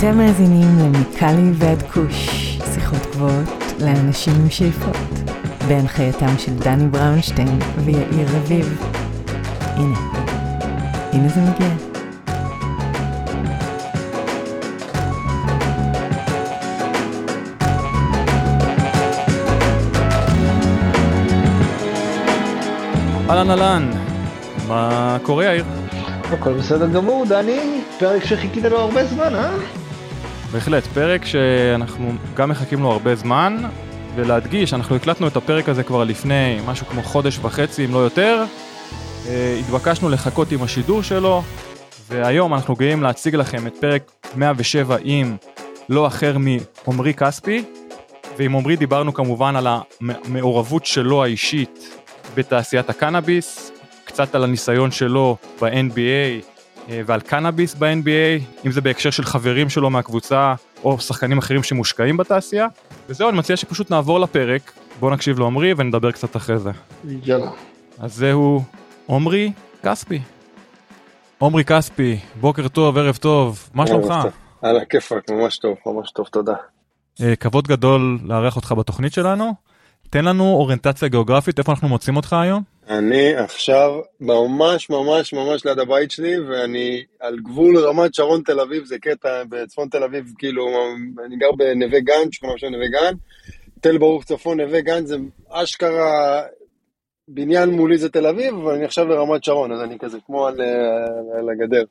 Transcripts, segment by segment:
אתם מאזינים למיקלי ועד כוש, שיחות גבוהות לאנשים עם שאיפות, בהנחייתם של דני בראונשטיין ויאיר רביב. הנה, הנה זה מגיע. אהלן אהלן, מה קורה יאיר? הכל בסדר גמור, דני, פרק שחיכית לו הרבה זמן, אה? בהחלט, פרק שאנחנו גם מחכים לו הרבה זמן, ולהדגיש, אנחנו הקלטנו את הפרק הזה כבר לפני משהו כמו חודש וחצי, אם לא יותר. אה, התבקשנו לחכות עם השידור שלו, והיום אנחנו גאים להציג לכם את פרק 107 עם לא אחר מעומרי כספי, ועם עומרי דיברנו כמובן על המעורבות שלו האישית בתעשיית הקנאביס, קצת על הניסיון שלו ב-NBA ועל קנאביס ב-NBA, אם זה בהקשר של חברים שלו מהקבוצה או שחקנים אחרים שמושקעים בתעשייה. וזהו, אני מציע שפשוט נעבור לפרק, בואו נקשיב לעומרי ונדבר קצת אחרי זה. יאללה. אז זהו עומרי כספי. עומרי כספי, בוקר טוב, ערב טוב, מה שלומך? על הכיפאק, ממש טוב, ממש טוב, תודה. אה, כבוד גדול לארח אותך בתוכנית שלנו. תן לנו אוריינטציה גיאוגרפית, איפה אנחנו מוצאים אותך היום? אני עכשיו ממש ממש ממש ליד הבית שלי, ואני על גבול רמת שרון תל אביב, זה קטע בצפון תל אביב, כאילו, אני גר בנווה גן, שכונה בשם נווה גן, תל ברוך צפון, נווה גן זה אשכרה, בניין מולי זה תל אביב, אבל אני עכשיו ברמת שרון, אז אני כזה כמו על, על הגדר.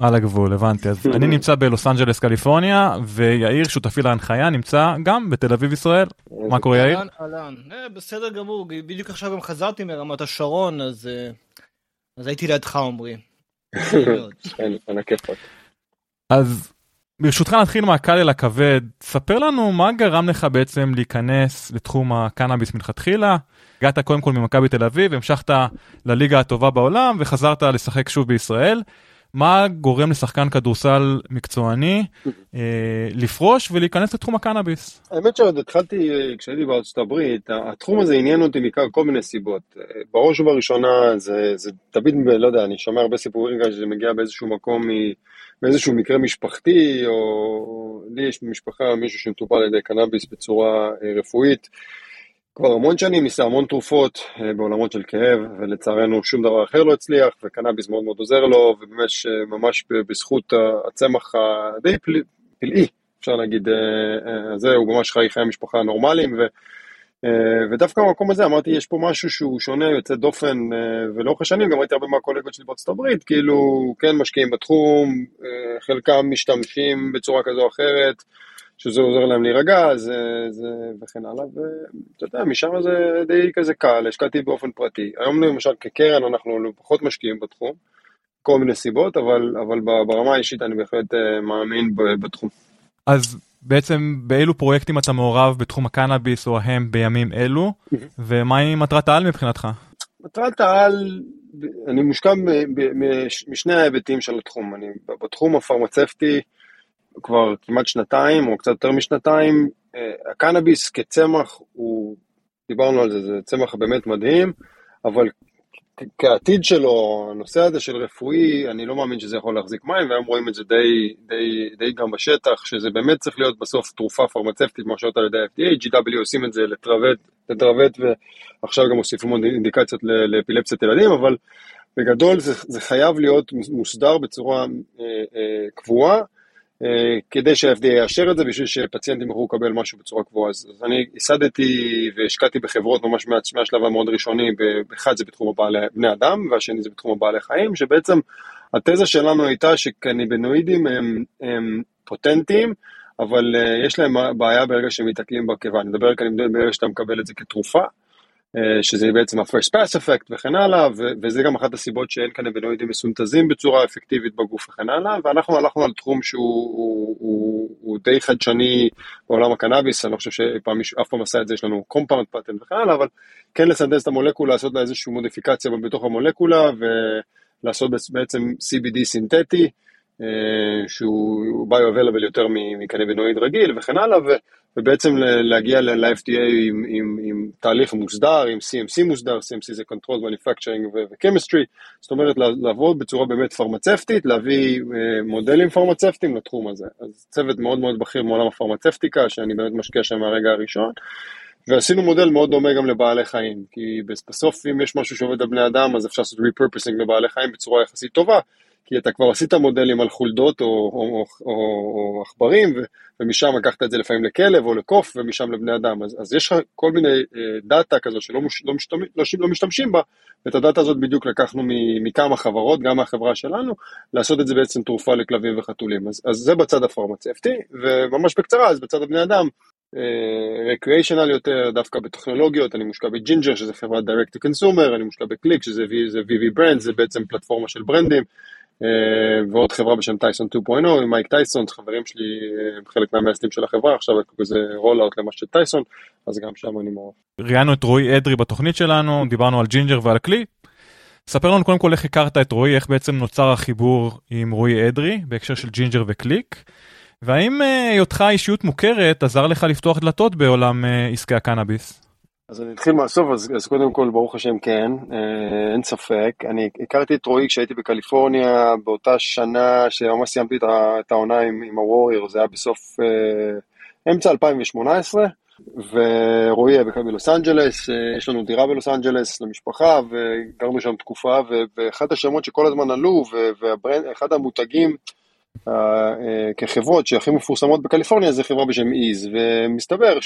על הגבול, הבנתי. אז אני נמצא בלוס אנג'לס, קליפורניה, ויאיר, שותפי להנחיה, נמצא גם בתל אביב, ישראל. מה קורה, יאיר? אהלן, אהלן. אה, בסדר גמור, בדיוק עכשיו גם חזרתי מרמת השרון, אז אה, אז הייתי לידך, עמרי. אז ברשותך נתחיל מהקל אל הכבד, ספר לנו מה גרם לך בעצם להיכנס לתחום הקנאביס מלכתחילה. הגעת קודם כל ממכבי תל אביב, המשכת לליגה הטובה בעולם וחזרת לשחק שוב בישראל. מה גורם לשחקן כדורסל מקצועני אה, לפרוש ולהיכנס לתחום הקנאביס? האמת שעוד התחלתי, כשהייתי בארצות הברית, התחום הזה עניין אותי מכר כל מיני סיבות. בראש ובראשונה זה, זה תמיד, לא יודע, אני שומע הרבה סיפורים כאלה שזה מגיע באיזשהו מקום, באיזשהו מקרה משפחתי, או לי יש במשפחה מישהו שמטופל על ידי קנאביס בצורה אה, רפואית. כבר המון שנים ניסה המון תרופות אה, בעולמות של כאב, ולצערנו שום דבר אחר לא הצליח, וקנאביס מאוד מאוד עוזר לו, וממש ממש בזכות הצמח הדי פלאי, אפשר להגיד, אה, אה, זה, הוא ממש חי חיי המשפחה הנורמליים, ו, ודווקא במקום הזה אמרתי, יש פה משהו שהוא שונה, יוצא דופן, ולאורך השנים גם ראיתי הרבה מהקולגות שלי בארצות הברית, כאילו, כן משקיעים בתחום, חלקם משתמשים בצורה כזו או אחרת, שזה עוזר להם להירגע, זה, זה, וכן הלאה, ואתה יודע, משם זה די כזה קל, השקעתי באופן פרטי. היום למשל כקרן אנחנו פחות משקיעים בתחום, כל מיני סיבות, אבל, אבל ברמה האישית אני בהחלט אה, מאמין בתחום. אז בעצם באילו פרויקטים אתה מעורב בתחום הקנאביס או ההם בימים אלו, ומהי מטרת העל מבחינתך? מטרת העל, אני מושקע משני ההיבטים של התחום, אני בתחום הפרמצפטי, כבר כמעט שנתיים, או קצת יותר משנתיים. אה, הקנאביס כצמח הוא, דיברנו על זה, זה צמח באמת מדהים, אבל כעתיד שלו, הנושא הזה של רפואי, אני לא מאמין שזה יכול להחזיק מים, והיום רואים את זה די, די, די גם בשטח, שזה באמת צריך להיות בסוף תרופה פרמצפטית מאושרת על ידי ה-FDA, GW עושים את זה לטרוות, לטרוות ועכשיו גם מוסיפים עוד אינדיקציות לאפילפסיית ילדים, אבל בגדול זה, זה חייב להיות מוסדר בצורה אה, אה, קבועה. אה, כדי שה-FDA יאשר את זה בשביל שפציינטים יוכלו לקבל משהו בצורה קבועה. אז, אז אני ייסדתי והשקעתי בחברות ממש מה, מהשלב המאוד ראשוני, אחד זה בתחום הבעלי, בני אדם והשני זה בתחום הבעלי חיים, שבעצם התזה שלנו הייתה שקניבנואידים הם, הם פוטנטיים, אבל uh, יש להם בעיה ברגע שהם מתעכלים בקיבה. אני מדבר כאן ברגע שאתה מקבל את זה כתרופה. אה, שזה בעצם ה-first pass effect וכן הלאה, וזה גם אחת הסיבות שאין קנבינואידים מסונתזים בצורה אפקטיבית בגוף וכן הלאה, ואנחנו הלכנו על תחום שהוא הוא, הוא, הוא די חדשני בעולם הקנאביס, אני לא חושב שאף פעם עשה את זה, יש לנו compound pattern וכן הלאה, אבל כן לסנדס את המולקולה, לעשות לה איזושהי מודיפיקציה בתוך המולקולה, ולעשות בעצם CBD סינתטי. שהוא ביו-אבלבל יותר מקנבינואיד רגיל וכן הלאה, ובעצם להגיע ל-FDA עם, עם, עם תהליך מוסדר, עם CMC מוסדר, CMC זה Control Manufacturing ו-Chemistry, זאת אומרת לעבוד בצורה באמת פרמצפטית, להביא מודלים פרמצפטיים לתחום הזה. אז צוות מאוד מאוד בכיר מעולם הפרמצפטיקה, שאני באמת משקיע שם מהרגע הראשון. ועשינו מודל מאוד דומה גם לבעלי חיים, כי בסוף אם יש משהו שעובד על בני אדם, אז אפשר לעשות repurposing לבעלי חיים בצורה יחסית טובה, כי אתה כבר עשית מודלים על חולדות או עכברים, ומשם לקחת את זה לפעמים לכלב או לקוף, ומשם לבני אדם. אז, אז יש לך כל מיני דאטה כזאת שלא מש, לא משתמש, לא, לא משתמשים בה, ואת הדאטה הזאת בדיוק לקחנו מכמה חברות, גם מהחברה שלנו, לעשות את זה בעצם תרופה לכלבים וחתולים. אז, אז זה בצד הפרמצפטי, וממש בקצרה, אז בצד הבני אדם, recreational יותר, דווקא בטכנולוגיות, אני מושקע בג'ינג'ר, שזה חברת direct to consumer, אני מושקע בקליק, שזה VV brand, זה בעצם פלטפורמה של ברנדים, ועוד חברה בשם טייסון 2.0, עם מייק טייסון, חברים שלי, חלק מהמייסדים של החברה, עכשיו כזה roll-out למה של טייסון, אז גם שם אני מאוד. ראיינו את רועי אדרי בתוכנית שלנו, דיברנו על ג'ינג'ר ועל קליק. ספר לנו קודם כל איך הכרת את רועי, איך בעצם נוצר החיבור עם רועי אדרי בהקשר של ג'ינג'ר וקליק. והאם היותך אישיות מוכרת עזר לך לפתוח דלתות בעולם עסקי הקנאביס? אז אני אתחיל מהסוף, אז, אז קודם כל ברוך השם כן, אה, אין ספק. אני הכרתי את רועי כשהייתי בקליפורניה באותה שנה שממש סיימתי את, את העונה עם, עם הווריור, זה היה בסוף אה, אמצע 2018, ורועי היה בכלל בלוס אנג'לס, אה, יש לנו דירה בלוס אנג'לס למשפחה, וגרנו שם תקופה, ואחד השמות שכל הזמן עלו, ואחד המותגים, Uh, uh, כחברות שהכי מפורסמות בקליפורניה זה חברה בשם Eaze, ומסתבר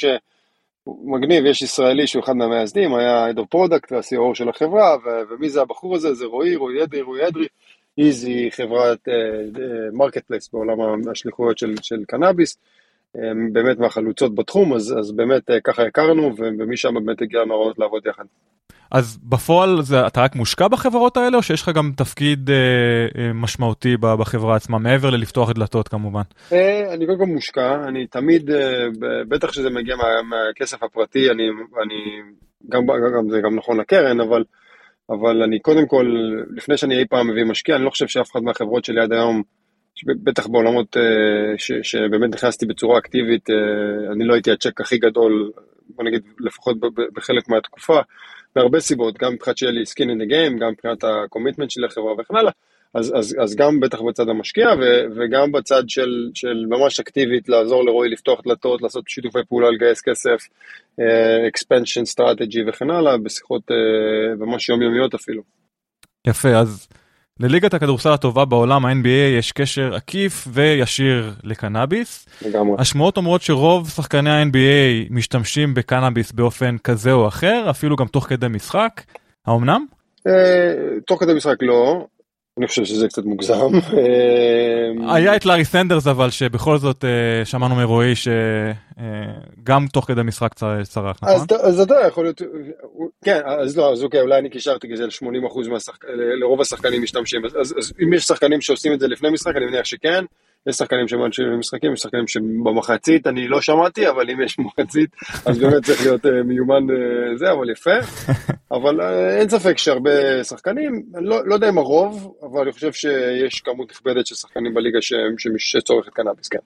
שמגניב, יש ישראלי שהוא אחד מהמייסדים, היה Head of Product וה-CO של החברה, ומי זה הבחור הזה? זה רועי, רועי אדרי, רועי אדרי. Eaze היא חברת market uh, place בעולם השליחויות של, של קנאביס, באמת מהחלוצות בתחום, אז, אז באמת ככה הכרנו, ומשם באמת הגיע הרעיונות לעבוד יחד. אז בפועל זה, אתה רק מושקע בחברות האלה, או שיש לך גם תפקיד אה, אה, משמעותי בחברה עצמה, מעבר ללפתוח דלתות כמובן? אה, אני קודם כל מושקע, אני תמיד, אה, בטח שזה מגיע מה, מהכסף הפרטי, אני, אני גם, גם זה גם נכון לקרן, אבל, אבל אני קודם כל, לפני שאני אי פעם מביא משקיע, אני לא חושב שאף אחד מהחברות שלי עד היום, בטח בעולמות אה, ש, שבאמת נכנסתי בצורה אקטיבית, אה, אני לא הייתי הצ'ק הכי גדול, בוא נגיד לפחות בחלק מהתקופה. מהרבה סיבות, גם מבחינת שיהיה לי skin in the game, גם מבחינת ה-commitment שלי לחברה וכן הלאה, אז, אז, אז גם בטח בצד המשקיע ו, וגם בצד של, של ממש אקטיבית לעזור לרועי לפתוח דלתות, לעשות שיתופי פעולה, לגייס כסף, uh, expansion strategy וכן הלאה, בשיחות ממש יומיומיות אפילו. יפה, אז לליגת הכדורסל הטובה בעולם, ה-NBA, יש קשר עקיף וישיר לקנאביס. לגמרי. השמועות אומרות שרוב שחקני ה-NBA משתמשים בקנאביס באופן כזה או אחר, אפילו גם תוך כדי משחק. האומנם? אה, תוך כדי משחק לא, אני חושב שזה קצת מוגזם. היה את לארי סנדרס אבל שבכל זאת שמענו מרועי שגם תוך כדי משחק צרח, נכון? אז אתה יכול להיות, כן, אז לא, אז אוקיי, אולי אני קישרתי כזה ל-80% מהשחקנים, לרוב השחקנים משתמשים, אז אם יש שחקנים שעושים את זה לפני משחק, אני מניח שכן. יש שחקנים שמאנשים במשחקים, יש שחקנים שבמחצית אני לא שמעתי, אבל אם יש מחצית, אז באמת צריך להיות מיומן זה, אבל יפה. אבל אין ספק שהרבה שחקנים, לא, לא יודע אם הרוב, אבל אני חושב שיש כמות נכבדת של שחקנים בליגה שצורך את קנאביס, כן.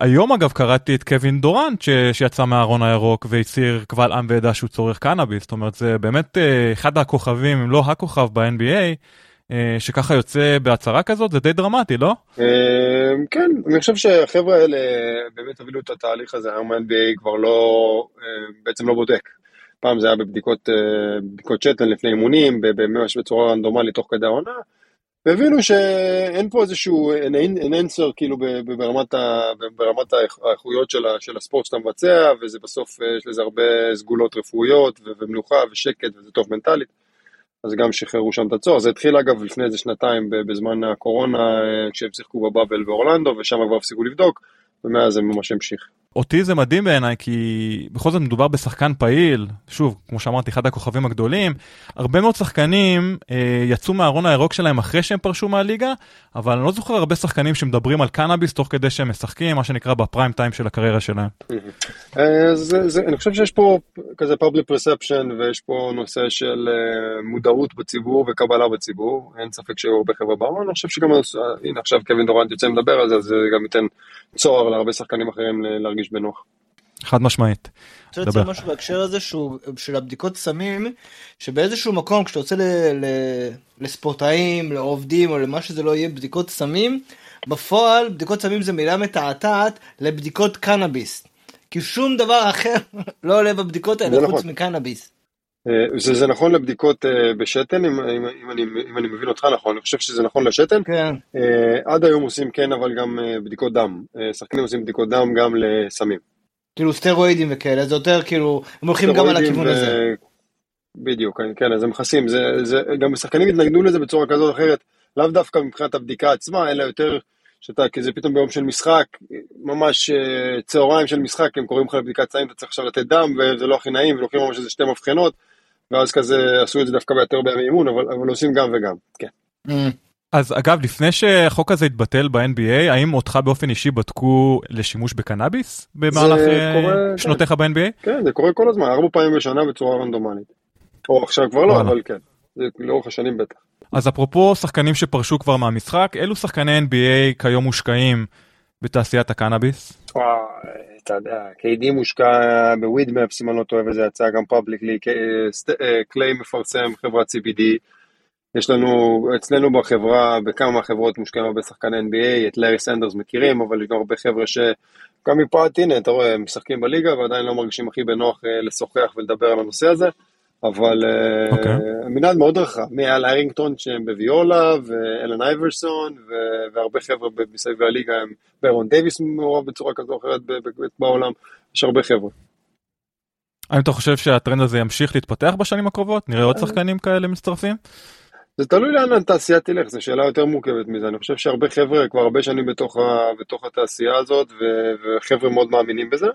היום אגב קראתי את קווין דורנט שיצא מהארון הירוק והצהיר קבל עם ועדה שהוא צורך קנאביס, זאת אומרת זה באמת אחד הכוכבים, אם לא הכוכב ב-NBA. שככה יוצא בהצהרה כזאת זה די דרמטי לא? כן אני חושב שהחברה האלה באמת הובילו את התהליך הזה היום ה-NBA כבר לא בעצם לא בודק. פעם זה היה בבדיקות בדיקות שתן לפני אימונים ממש בצורה רנדומלית תוך כדי העונה. והבינו שאין פה איזשהו אננסר כאילו ברמת, ברמת האיכויות של, של הספורט שאתה מבצע וזה בסוף יש לזה הרבה סגולות רפואיות ומנוחה ושקט וזה טוב מנטלית. אז גם שחררו שם את הצורך. זה התחיל אגב לפני איזה שנתיים בזמן הקורונה, כשהם שיחקו בבאבל באורלנדו, ושם כבר הפסיקו לבדוק, ומאז זה ממש המשיך. אותי זה מדהים בעיניי כי בכל זאת מדובר בשחקן פעיל, שוב, כמו שאמרתי, אחד הכוכבים הגדולים. הרבה מאוד שחקנים אה, יצאו מהארון הירוק שלהם אחרי שהם פרשו מהליגה, אבל אני לא זוכר הרבה שחקנים שמדברים על קנאביס תוך כדי שהם משחקים, מה שנקרא בפריים טיים של הקריירה שלהם. אה, זה, זה, אני חושב שיש פה כזה public perception ויש פה נושא של אה, מודעות בציבור וקבלה בציבור, אין ספק שהיו הרבה חבר'ה בארון, אני חושב שגם, הנה עכשיו קווין דורנט יוצא לדבר על זה, אז זה גם ייתן צוהר להרבה שחקנים אחרים להרגיש בנוח. חד משמעית. אני רוצה לציין משהו בהקשר הזה שהוא של הבדיקות סמים שבאיזשהו מקום כשאתה יוצא ל, ל, לספורטאים לעובדים או למה שזה לא יהיה בדיקות סמים בפועל בדיקות סמים זה מילה מתעתעת לבדיקות קנאביס כי שום דבר אחר לא עולה בבדיקות האלה חוץ נכון. מקנאביס. אה, זה, זה נכון לבדיקות uh, בשתן, אם, אם, אם, אני, אם אני מבין אותך נכון, אני חושב שזה נכון לשתן. כן. Uh, עד היום עושים כן, אבל גם בדיקות דם. שחקנים עושים בדיקות דם גם לסמים. כאילו סטרואידים וכאלה, זה יותר כאילו, הם הולכים גם על הכיוון ו... הזה. בדיוק, כן, אז הם מכסים, זה, זה, גם שחקנים התנגדו לזה בצורה כזאת או אחרת, לאו דווקא מבחינת הבדיקה עצמה, אלא יותר שאתה, כי זה פתאום ביום של משחק, ממש צהריים של משחק, הם קוראים לך לבדיקת סמים, אתה צריך עכשיו לתת דם, וזה לא הכי נעים, ולוקחים ממש איזה שתי מבחנות. ואז כזה עשו את זה דווקא ביותר בימי אימון, אבל, אבל עושים גם וגם, כן. Mm. אז אגב, לפני שהחוק הזה התבטל ב-NBA, האם אותך באופן אישי בדקו לשימוש בקנאביס במהלך אה, קורה, שנותיך כן. ב-NBA? כן, זה קורה כל הזמן, ארבע פעמים בשנה בצורה רנדומלית. או עכשיו כבר לא, אבל כן, זה לאורך השנים בטח. אז אפרופו שחקנים שפרשו כבר מהמשחק, אילו שחקני NBA כיום מושקעים בתעשיית הקנאביס? וואו, אתה יודע, KD מושקע ב Weedmaps, אם אני לא טועה, וזה יצא גם publicly, קליי תומפסון חברת CBD. יש לנו, אצלנו בחברה, בכמה מהחברות מושקעים הרבה שחקני NBA, את לארי סנדרס מכירים, אבל יש גם הרבה חבר'ה שגם מפרט, הנה, אתה רואה, הם משחקים בליגה ועדיין לא מרגישים הכי בנוח אה, לשוחח ולדבר על הנושא הזה. אבל okay. אוקיי. uh, מנעד מאוד רחב, מאל איירינגטון שהם בוויולה, ואלן אייברסון, והרבה חבר'ה מסביב הליגה, הם ברון דייוויס מעורב בצורה כזו או אחרת בעולם, יש הרבה חבר'ה. האם אתה חושב שהטרנד הזה ימשיך להתפתח בשנים הקרובות? נראה עוד אה. שחקנים כאלה מצטרפים? זה תלוי לאן התעשייה תלך, זו שאלה יותר מורכבת מזה. אני חושב שהרבה חבר'ה כבר הרבה שנים בתוך, ה, בתוך התעשייה הזאת, וחבר'ה מאוד מאמינים בזה.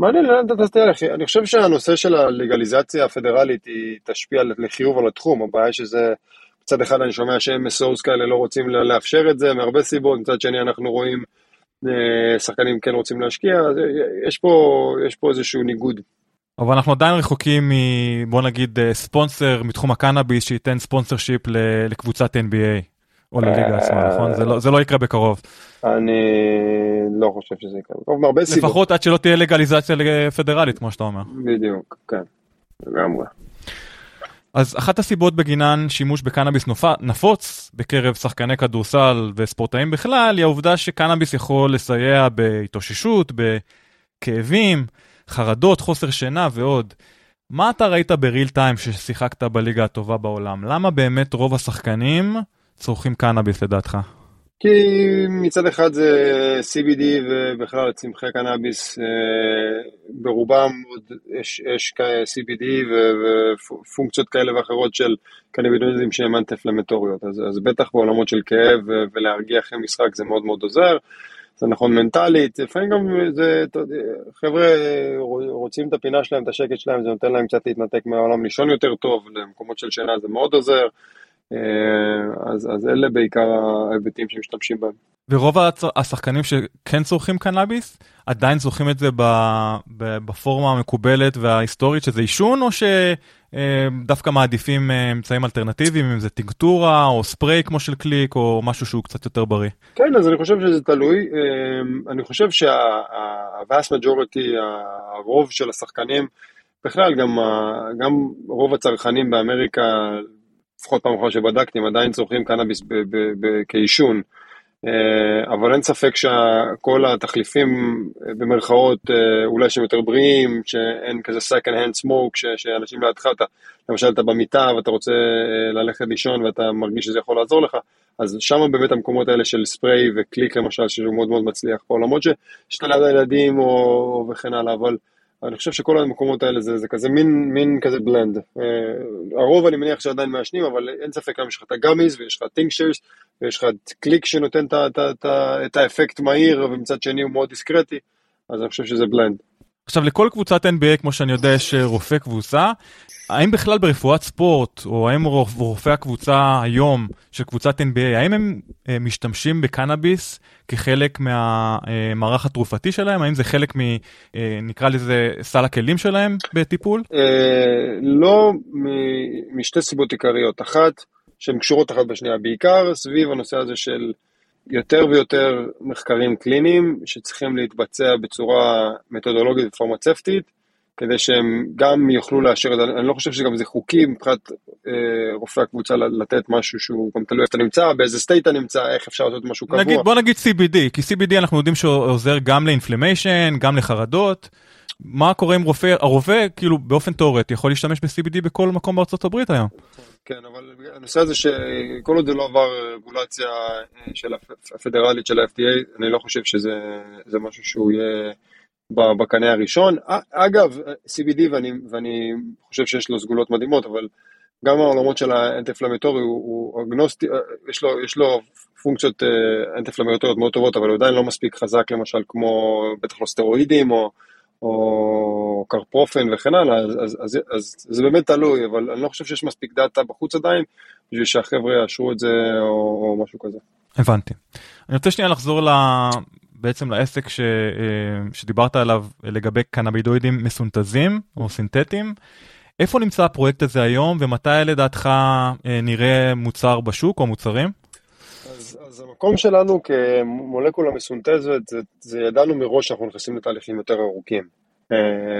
מעניין לאן אתה תלך. אני חושב שהנושא של הלגליזציה הפדרלית היא תשפיע לחיוב על התחום. הבעיה שזה, מצד אחד אני שומע ש-MSOs כאלה לא רוצים לאפשר את זה מהרבה סיבות, מצד שני אנחנו רואים אה, שחקנים כן רוצים להשקיע, יש פה, יש פה איזשהו ניגוד. אבל אנחנו עדיין רחוקים מ... בוא נגיד ספונסר מתחום הקנאביס שייתן ספונסר שיפ לקבוצת NBA. או לליגה עצמה, נכון? זה לא, זה לא יקרה בקרוב. אני לא חושב שזה יקרה בקרוב, מהרבה סיבות. לפחות עד שלא תהיה לגליזציה פדרלית, כמו שאתה אומר. בדיוק, כן, לגמרי. אז אחת הסיבות בגינן שימוש בקנאביס נפוץ בקרב שחקני כדורסל וספורטאים בכלל, היא העובדה שקנאביס יכול לסייע בהתאוששות, בכאבים, חרדות, חוסר שינה ועוד. מה אתה ראית בריל טיים ששיחקת בליגה הטובה בעולם? למה באמת רוב השחקנים צורכים קנאביס לדעתך? כי מצד אחד זה CBD ובכלל צמחי קנאביס אה, ברובם עוד יש, יש CBD ופונקציות כאלה ואחרות של קנאבידוידים שהם אנטי-פלמטוריות אז, אז בטח בעולמות של כאב ולהרגיע אחרי משחק זה מאוד מאוד עוזר. זה נכון מנטלית, לפעמים גם זה, חבר'ה רוצים את הפינה שלהם, את השקט שלהם, זה נותן להם קצת להתנתק מהעולם, לישון יותר טוב, למקומות של שינה זה מאוד עוזר, אה, אז, אז אלה בעיקר ההיבטים שמשתמשים בהם. ורוב השחקנים שכן צורכים קנאביס, עדיין צורכים את זה בפורמה המקובלת וההיסטורית שזה עישון, או שדווקא מעדיפים אה, אמצעים אלטרנטיביים, אם זה טינקטורה או ספרי כמו של קליק, או משהו שהוא קצת יותר בריא? כן, אז אני חושב שזה תלוי. אה, אני חושב שה-vast majority, הרוב של השחקנים, בכלל גם, גם רוב הצרכנים באמריקה, לפחות פעם אחרונה שבדקתי, הם עדיין צורכים קנאביס כעישון. אה, אבל אין ספק שכל התחליפים במרכאות אה, אולי שהם יותר בריאים, שאין כזה second hand smoke, שאנשים לידך, אתה, למשל אתה במיטה ואתה רוצה אה, ללכת לישון ואתה מרגיש שזה יכול לעזור לך, אז שם באמת המקומות האלה של ספרי וקליק למשל, שהוא מאוד מאוד מצליח בעולמות שאתה ליד הילדים או וכן הלאה, אבל אני חושב שכל המקומות האלה זה, זה כזה מין, מין כזה בלנד. Uh, הרוב אני מניח שעדיין מעשנים, אבל אין ספק גם יש לך את ה gummies ויש לך tinctures ויש לך את קליק שנותן את, את, את, את האפקט מהיר ומצד שני הוא מאוד דיסקרטי. אז אני חושב שזה blend. עכשיו לכל קבוצת NBA כמו שאני יודע יש אה, רופא קבוצה, האם בכלל ברפואת ספורט, או האם רופאי הקבוצה היום של קבוצת NBA, האם הם אה, משתמשים בקנאביס כחלק מהמערך התרופתי שלהם? האם זה חלק מ... אה, נקרא לזה סל הכלים שלהם בטיפול? לא משתי סיבות עיקריות. אחת, שהן קשורות אחת בשנייה, בעיקר סביב הנושא הזה של יותר ויותר מחקרים קליניים שצריכים להתבצע בצורה מתודולוגית ופרמצבטית, כדי שהם גם יוכלו לאשר את זה. אני לא חושב שגם זה חוקי מבחינת אה, רופאי הקבוצה לתת משהו שהוא גם תלוי איפה אתה נמצא, באיזה state אתה נמצא, איך אפשר לעשות משהו קבוע. נגיד, בוא נגיד CBD, כי CBD אנחנו יודעים שעוזר גם ל inflammation, גם לחרדות. מה קורה עם רופא, הרופא כאילו באופן תאורטי יכול להשתמש ב-CBD בכל מקום בארצות הברית היום. כן, אבל הנושא הזה שכל עוד זה לא עבר רגולציה אה, של הפדרלית של ה-FDA, אני לא חושב שזה משהו שהוא יהיה בקנה הראשון. אגב, CBD, ואני, ואני חושב שיש לו סגולות מדהימות, אבל גם העולמות של האנטי-פלמטורי הוא, הוא אגנוסטי, אה, יש לו, יש לו פונקציות אה, אנטי-פלמטוריות מאוד טובות, אבל הוא עדיין לא מספיק חזק למשל כמו בטח לא סטרואידים או... או קרפרופן וכן הלאה, אז, אז, אז, אז זה באמת תלוי, אבל אני לא חושב שיש מספיק דאטה בחוץ עדיין, בשביל שהחבר'ה יאשרו את זה או, או משהו כזה. הבנתי. אני רוצה שנייה לחזור ל... בעצם לעסק ש, אה, שדיברת עליו לגבי קנאבידואידים מסונתזים או סינתטיים. איפה נמצא הפרויקט הזה היום ומתי לדעתך אה, נראה מוצר בשוק או מוצרים? אז, המקום שלנו כמולקולה מסונתזת, זה, זה ידענו מראש שאנחנו נכנסים לתהליכים יותר ארוכים. Uh,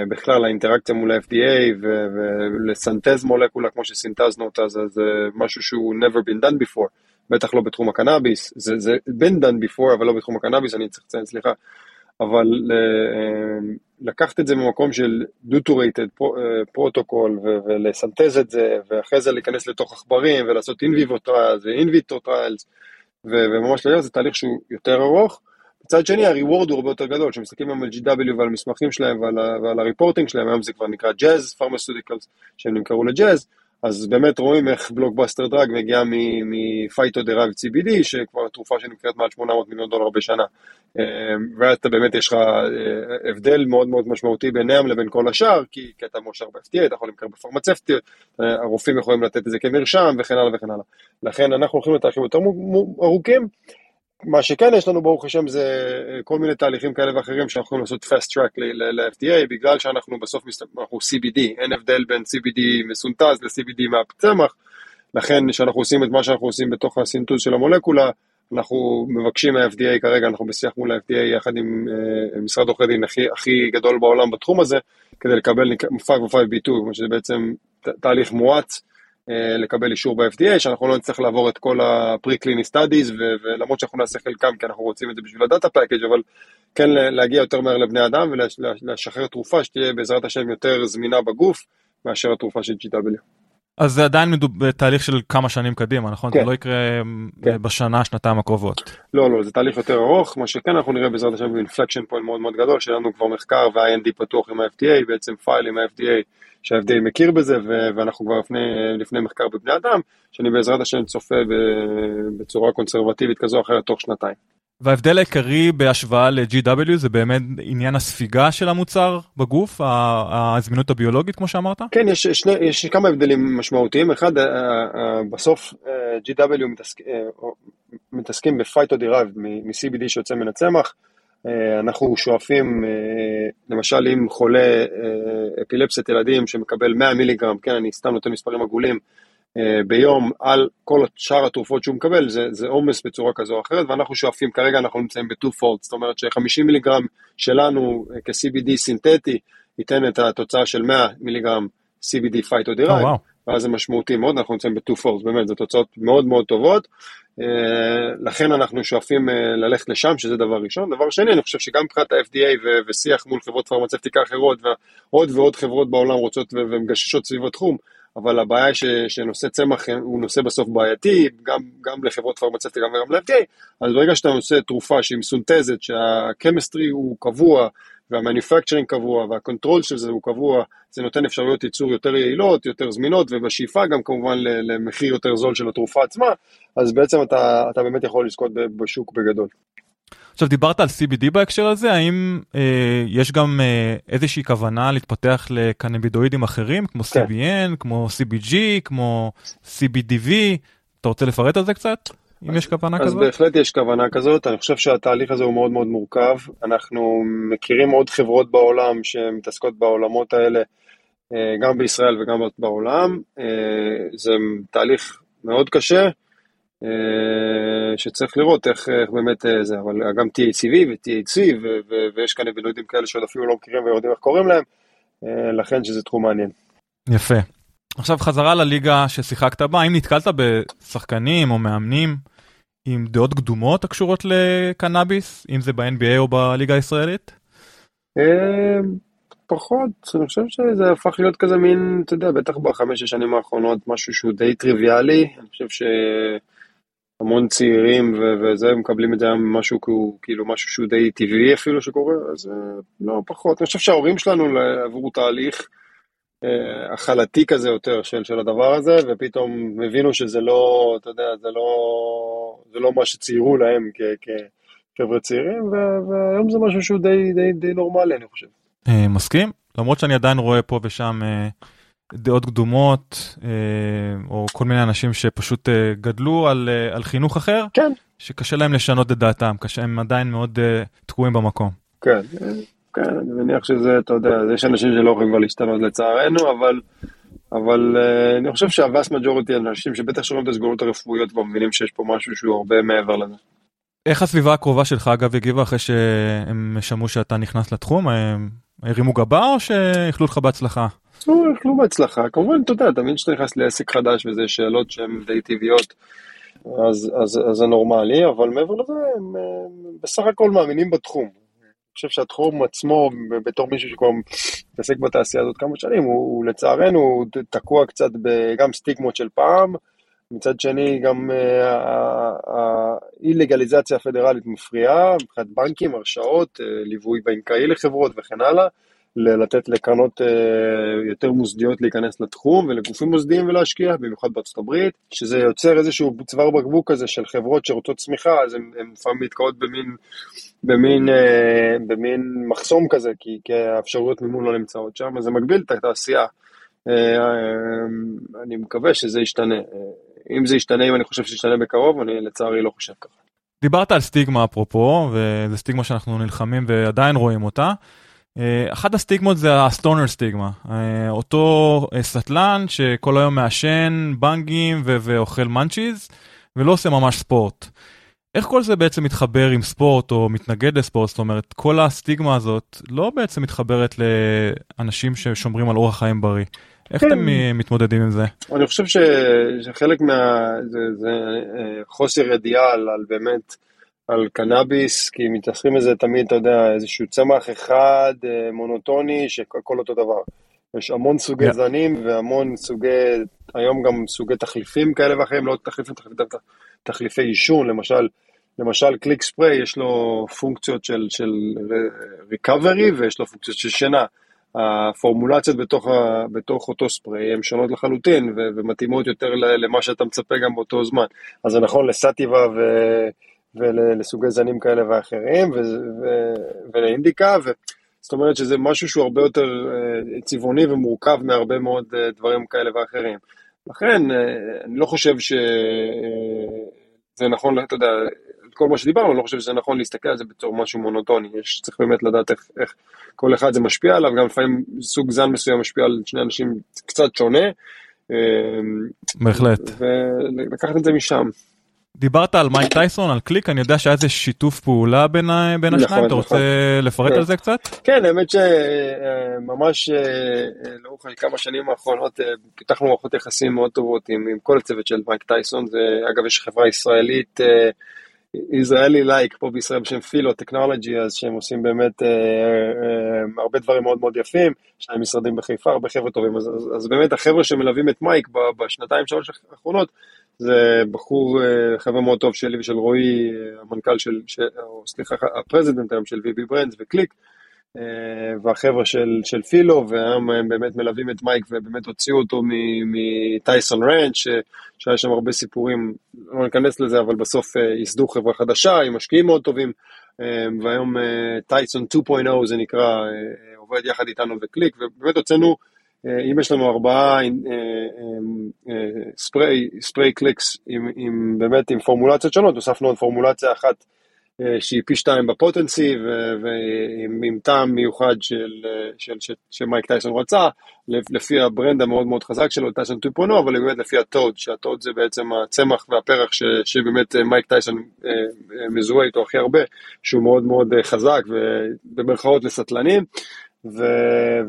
בכלל האינטראקציה מול ה-FDA ולסנתז מולקולה כמו שסינתזנו אותה זה, זה משהו שהוא never been done before, בטח לא בתחום הקנאביס, זה, זה been done before אבל לא בתחום הקנאביס, אני צריך לציין סליחה, אבל uh, לקחת את זה ממקום של deuterated פרוטוקול ולסנתז את זה ואחרי זה להיכנס לתוך עכברים ולעשות trials ו in vitro trials וממש להיות, זה תהליך שהוא יותר ארוך. מצד שני, ה reward הוא הרבה יותר גדול, כשמסתכלים היום על GW ועל המסמכים שלהם ועל, ועל ה reporting שלהם, היום זה כבר נקרא Jazz Pharmaceuticals, שהם נמכרו ל Jazz, אז באמת רואים איך blockbuster drug מגיע מ phyto-derived CBD, שכבר תרופה שנמכרת מעל 800 מיליון דולר בשנה. אמ, ואתה באמת יש לך אה, הבדל מאוד מאוד משמעותי ביניהם לבין כל השאר, כי, כי אתה מאושר ב-FDA, אתה יכול למכר בפרמצבטיות, אה, הרופאים יכולים לתת את זה כמרשם וכן הלאה וכן הלאה. לכן אנחנו הולכים לתהליכים יותר ארוכים. מה שכן יש לנו ברוך השם זה אה, כל מיני תהליכים כאלה ואחרים שאנחנו יכולים לעשות fast track ל-FDA בגלל שאנחנו בסוף אנחנו CBD, אין הבדל בין CBD מסונטז ל-CBD מהצמח, לכן כשאנחנו עושים את מה שאנחנו עושים בתוך הסינטוז של המולקולה, אנחנו מבקשים מה-FDA כרגע, אנחנו בשיח מול ה-FDA יחד עם uh, משרד עורכי דין הכי, הכי גדול בעולם בתחום הזה, כדי לקבל 505B2, שזה בעצם תהליך מואץ. אה, לקבל אישור ב-FDA, שאנחנו לא נצטרך לעבור את כל ה-pre-clinic studies, ולמרות שאנחנו נעשה חלקם, כי אנחנו רוצים את זה בשביל ה data package, אבל כן להגיע יותר מהר לבני אדם ולשחרר תרופה שתהיה בעזרת השם יותר זמינה בגוף, מאשר התרופה של GW. אז זה עדיין בתהליך של כמה שנים קדימה, נכון? כן. זה לא יקרה אה, כן. בשנה, שנתיים הקרובות. לא, לא, זה תהליך יותר ארוך, מה שכן אנחנו נראה בעזרת השם ב inflection point מאוד מאוד גדול, שלנו כבר מחקר וה-IND פתוח עם ה-FDA, בעצם file עם ה-FDA, שה-FDA מכיר בזה, ואנחנו כבר לפני, לפני מחקר בבני אדם, שאני בעזרת השם צופה בצורה קונסרבטיבית כזו או אחרת תוך שנתיים. וההבדל העיקרי בהשוואה ל-GW זה באמת עניין הספיגה של המוצר בגוף, הזמינות הביולוגית כמו שאמרת? כן, יש, שני, יש כמה הבדלים משמעותיים. אחד, בסוף GW מתעסק, מתעסקים ב phyto-derived מ-CBD שיוצא מן הצמח. אנחנו שואפים, למשל אם חולה אפילפסיית ילדים שמקבל 100 מיליגרם, כן, אני סתם נותן מספרים עגולים, אה, ביום על כל שאר התרופות שהוא מקבל, זה עומס בצורה כזו או אחרת, ואנחנו שואפים, כרגע אנחנו נמצאים ב-2-fold, זאת אומרת ש-50 מיליגרם שלנו אה, כ-CBD סינתטי, ייתן את התוצאה של 100 מיליגרם CBD phyto-derived, oh, wow. ואז זה משמעותי מאוד, אנחנו נמצאים ב-2-fold, באמת, זה תוצאות מאוד מאוד טובות, uh, לכן אנחנו שואפים ללכת לשם, שזה דבר ראשון. דבר שני, אני חושב שגם מבחינת ה-FDA ושיח מול חברות פרמצבטיקה אחרות, ועוד ועוד חברות בעולם רוצות ומגששות סביב התחום, אבל הבעיה היא ש, שנושא צמח הוא נושא בסוף בעייתי, גם, גם לחברות פרמצבטיות וגם גם ל-FDA, אז ברגע שאתה נושא תרופה שהיא מסונתזת, שה chemistry הוא קבוע, וה manufacturing קבוע, וה control של זה הוא קבוע, זה נותן אפשרויות ייצור יותר יעילות, יותר זמינות, ובשאיפה גם כמובן למחיר יותר זול של התרופה עצמה, אז בעצם אתה, אתה באמת יכול לזכות בשוק בגדול. עכשיו דיברת על CBD בהקשר הזה, האם אה, יש גם אה, איזושהי כוונה להתפתח לקנבידואידים אחרים, כמו כן. CBN, כמו CBG, כמו CBDV, אתה רוצה לפרט על זה קצת? אם יש כוונה אז כזאת? בהחלט יש כוונה כזאת, אני חושב שהתהליך הזה הוא מאוד מאוד מורכב. אנחנו מכירים עוד חברות בעולם שמתעסקות בעולמות האלה, אה, גם בישראל וגם בעולם. אה, זה תהליך מאוד קשה, שצריך לראות איך, איך באמת אה, זה, אבל גם THCV ו-THC, ו- ו- ויש כאן בינודים כאלה שעוד אפילו לא מכירים ויודעים איך קוראים להם, אה, לכן שזה תחום מעניין. יפה. עכשיו חזרה לליגה ששיחקת בה, האם נתקלת בשחקנים או מאמנים עם דעות קדומות הקשורות לקנאביס, אם זה ב-NBA או בליגה הישראלית? אה, פחות, אני חושב שזה הפך להיות כזה מין, אתה יודע, בטח בחמש השנים האחרונות, משהו שהוא די טריוויאלי. אני חושב שהמון צעירים וזה, מקבלים את זה היום משהו כאילו, משהו שהוא די טבעי אפילו שקורה, אז אה, לא, פחות. אני חושב שההורים שלנו עברו תהליך אה, הכלתי כזה יותר של, של הדבר הזה, ופתאום הבינו שזה לא, אתה יודע, זה לא, זה לא מה שציירו להם כ- כחבר'ה צעירים, והיום זה משהו שהוא די, די, די נורמלי, אני חושב. אה, מסכים? למרות שאני עדיין רואה פה ושם דעות קדומות, אה, או כל מיני אנשים שפשוט אה, גדלו על, אה, על חינוך אחר, כן. שקשה להם לשנות את דעתם, קשה, הם עדיין מאוד תקועים במקום. כן, כן, אני מניח שזה, אתה יודע, יש אנשים שלא יכולים כבר להשתנות לצערנו, אבל, אבל אני חושב שהווסט מג'וריטי אנשים שבטח שומעים את הסגורות הרפואיות כבר מבינים שיש פה משהו שהוא הרבה מעבר לזה. איך הסביבה הקרובה שלך אגב הגיבה אחרי שהם שמעו שאתה נכנס לתחום? הם הרימו גבה או שאיחלו לך בהצלחה? נו, כלום בהצלחה, כמובן, אתה יודע, תמיד כשאתה נכנס לעסק חדש וזה שאלות שהן די טבעיות, אז, אז, אז זה נורמלי, אבל מעבר לזה, הם, הם בסך הכל מאמינים בתחום. אני חושב שהתחום עצמו, בתור מישהו שכבר מתעסק בתעשייה הזאת כמה שנים, הוא, הוא לצערנו הוא תקוע קצת גם סטיגמות של פעם, מצד שני גם האי-לגליזציה הפדרלית מפריעה, מבחינת בנקים, הרשאות, אה, ליווי בנקאי לחברות וכן הלאה, לתת לקרנות אה, יותר מוסדיות להיכנס לתחום ולגופים מוסדיים ולהשקיע, במיוחד בארצות הברית, שזה יוצר איזשהו צוואר בקבוק כזה של חברות שרוצות צמיחה, אז הן לפעמים מתקעות במין, במין, אה, במין מחסום כזה, כי, כי האפשרויות מימון לא נמצאות שם, אז זה מגביל את התעשייה. אני מקווה שזה ישתנה. אם זה ישתנה, אם אני חושב שישתנה בקרוב, אני לצערי לא חושב ככה. דיברת על סטיגמה אפרופו, וזו סטיגמה שאנחנו נלחמים ועדיין רואים אותה. אחת הסטיגמות זה הסטונר סטיגמה, אותו סטלן שכל היום מעשן בנגים ואוכל מאנצ'יז ולא עושה ממש ספורט. איך כל זה בעצם מתחבר עם ספורט או מתנגד לספורט? זאת אומרת, כל הסטיגמה הזאת לא בעצם מתחברת לאנשים ששומרים על אורח חיים בריא. איך אתם מתמודדים עם זה? אני חושב שחלק מה... זה, זה חוסר ידיעה על, על באמת, על קנאביס, כי מתעסקים בזה תמיד, אתה יודע, איזשהו צמח אחד מונוטוני שהכל אותו דבר. יש המון סוגי yeah. זנים והמון סוגי, היום גם סוגי תחליפים כאלה ואחרים, לא תחליפים, תחליפים, תחליפי עישון, למשל, למשל קליק ספרי יש לו פונקציות של, של ריקאברי ויש לו פונקציות של שינה. הפורמולציות בתוך, ה, בתוך אותו ספרי הן שונות לחלוטין ו, ומתאימות יותר למה שאתה מצפה גם באותו זמן. אז זה נכון לסטיבה ו, ולסוגי זנים כאלה ואחרים ו, ו, ולאינדיקה, ו, זאת אומרת שזה משהו שהוא הרבה יותר צבעוני ומורכב מהרבה מאוד דברים כאלה ואחרים. לכן אני לא חושב שזה נכון, אתה יודע, כל מה שדיברנו, אני לא חושב שזה נכון להסתכל על זה בתור משהו מונוטוני, יש, צריך באמת לדעת איך, איך כל אחד זה משפיע עליו, גם לפעמים סוג זן מסוים משפיע על שני אנשים קצת שונה. בהחלט. ולקחת את זה משם. דיברת על מייק טייסון, על קליק, אני יודע שהיה איזה שיתוף פעולה בין, בין השניים, נכון, אתה רוצה נכון. לפרט כן. על זה קצת? כן, האמת שממש לאורך כמה שנים האחרונות פיתחנו מערכות יחסים מאוד טובות עם, עם כל הצוות של מייק טייסון, ואגב יש חברה ישראלית ישראלי like פה בישראל בשם פילו טכנולוגי, אז שהם עושים באמת אה, אה, הרבה דברים מאוד מאוד יפים, להם משרדים בחיפה, הרבה חבר'ה טובים, אז, אז, אז באמת החבר'ה שמלווים את מייק בשנתיים שלוש האחרונות, זה בחור, אה, חבר'ה מאוד טוב שלי ושל רועי, המנכ"ל של, של סליחה, ה president היום של VB Brands וקליק, והחבר'ה של, של פילו, והיום הם באמת מלווים את מייק ובאמת הוציאו אותו מ Tyson Ranch, שהיה שם הרבה סיפורים, לא ניכנס לזה, אבל בסוף אה, ייסדו חברה חדשה עם משקיעים מאוד טובים, אה, והיום טייסון 2.0 זה נקרא, עובד יחד איתנו וקליק, ובאמת הוצאנו, אם יש לנו ארבעה ספריי, ספריי קליקס עם, עם באמת עם פורמולציות שונות, הוספנו עוד פורמולציה אחת אה, שהיא פי שתיים ב potency ועם טעם מיוחד של, אה, של, של, שמייק טייסון רצה, לפי ה brand המאוד מאוד חזק שלו, טייסון 2.0, אבל באמת לפי הטוד, שהטוד זה בעצם הצמח והפרח ש, שבאמת אה, מייק טייסון מזוהה איתו הכי הרבה, שהוא מאוד מאוד חזק ובמרכאות לסטלנים. ו...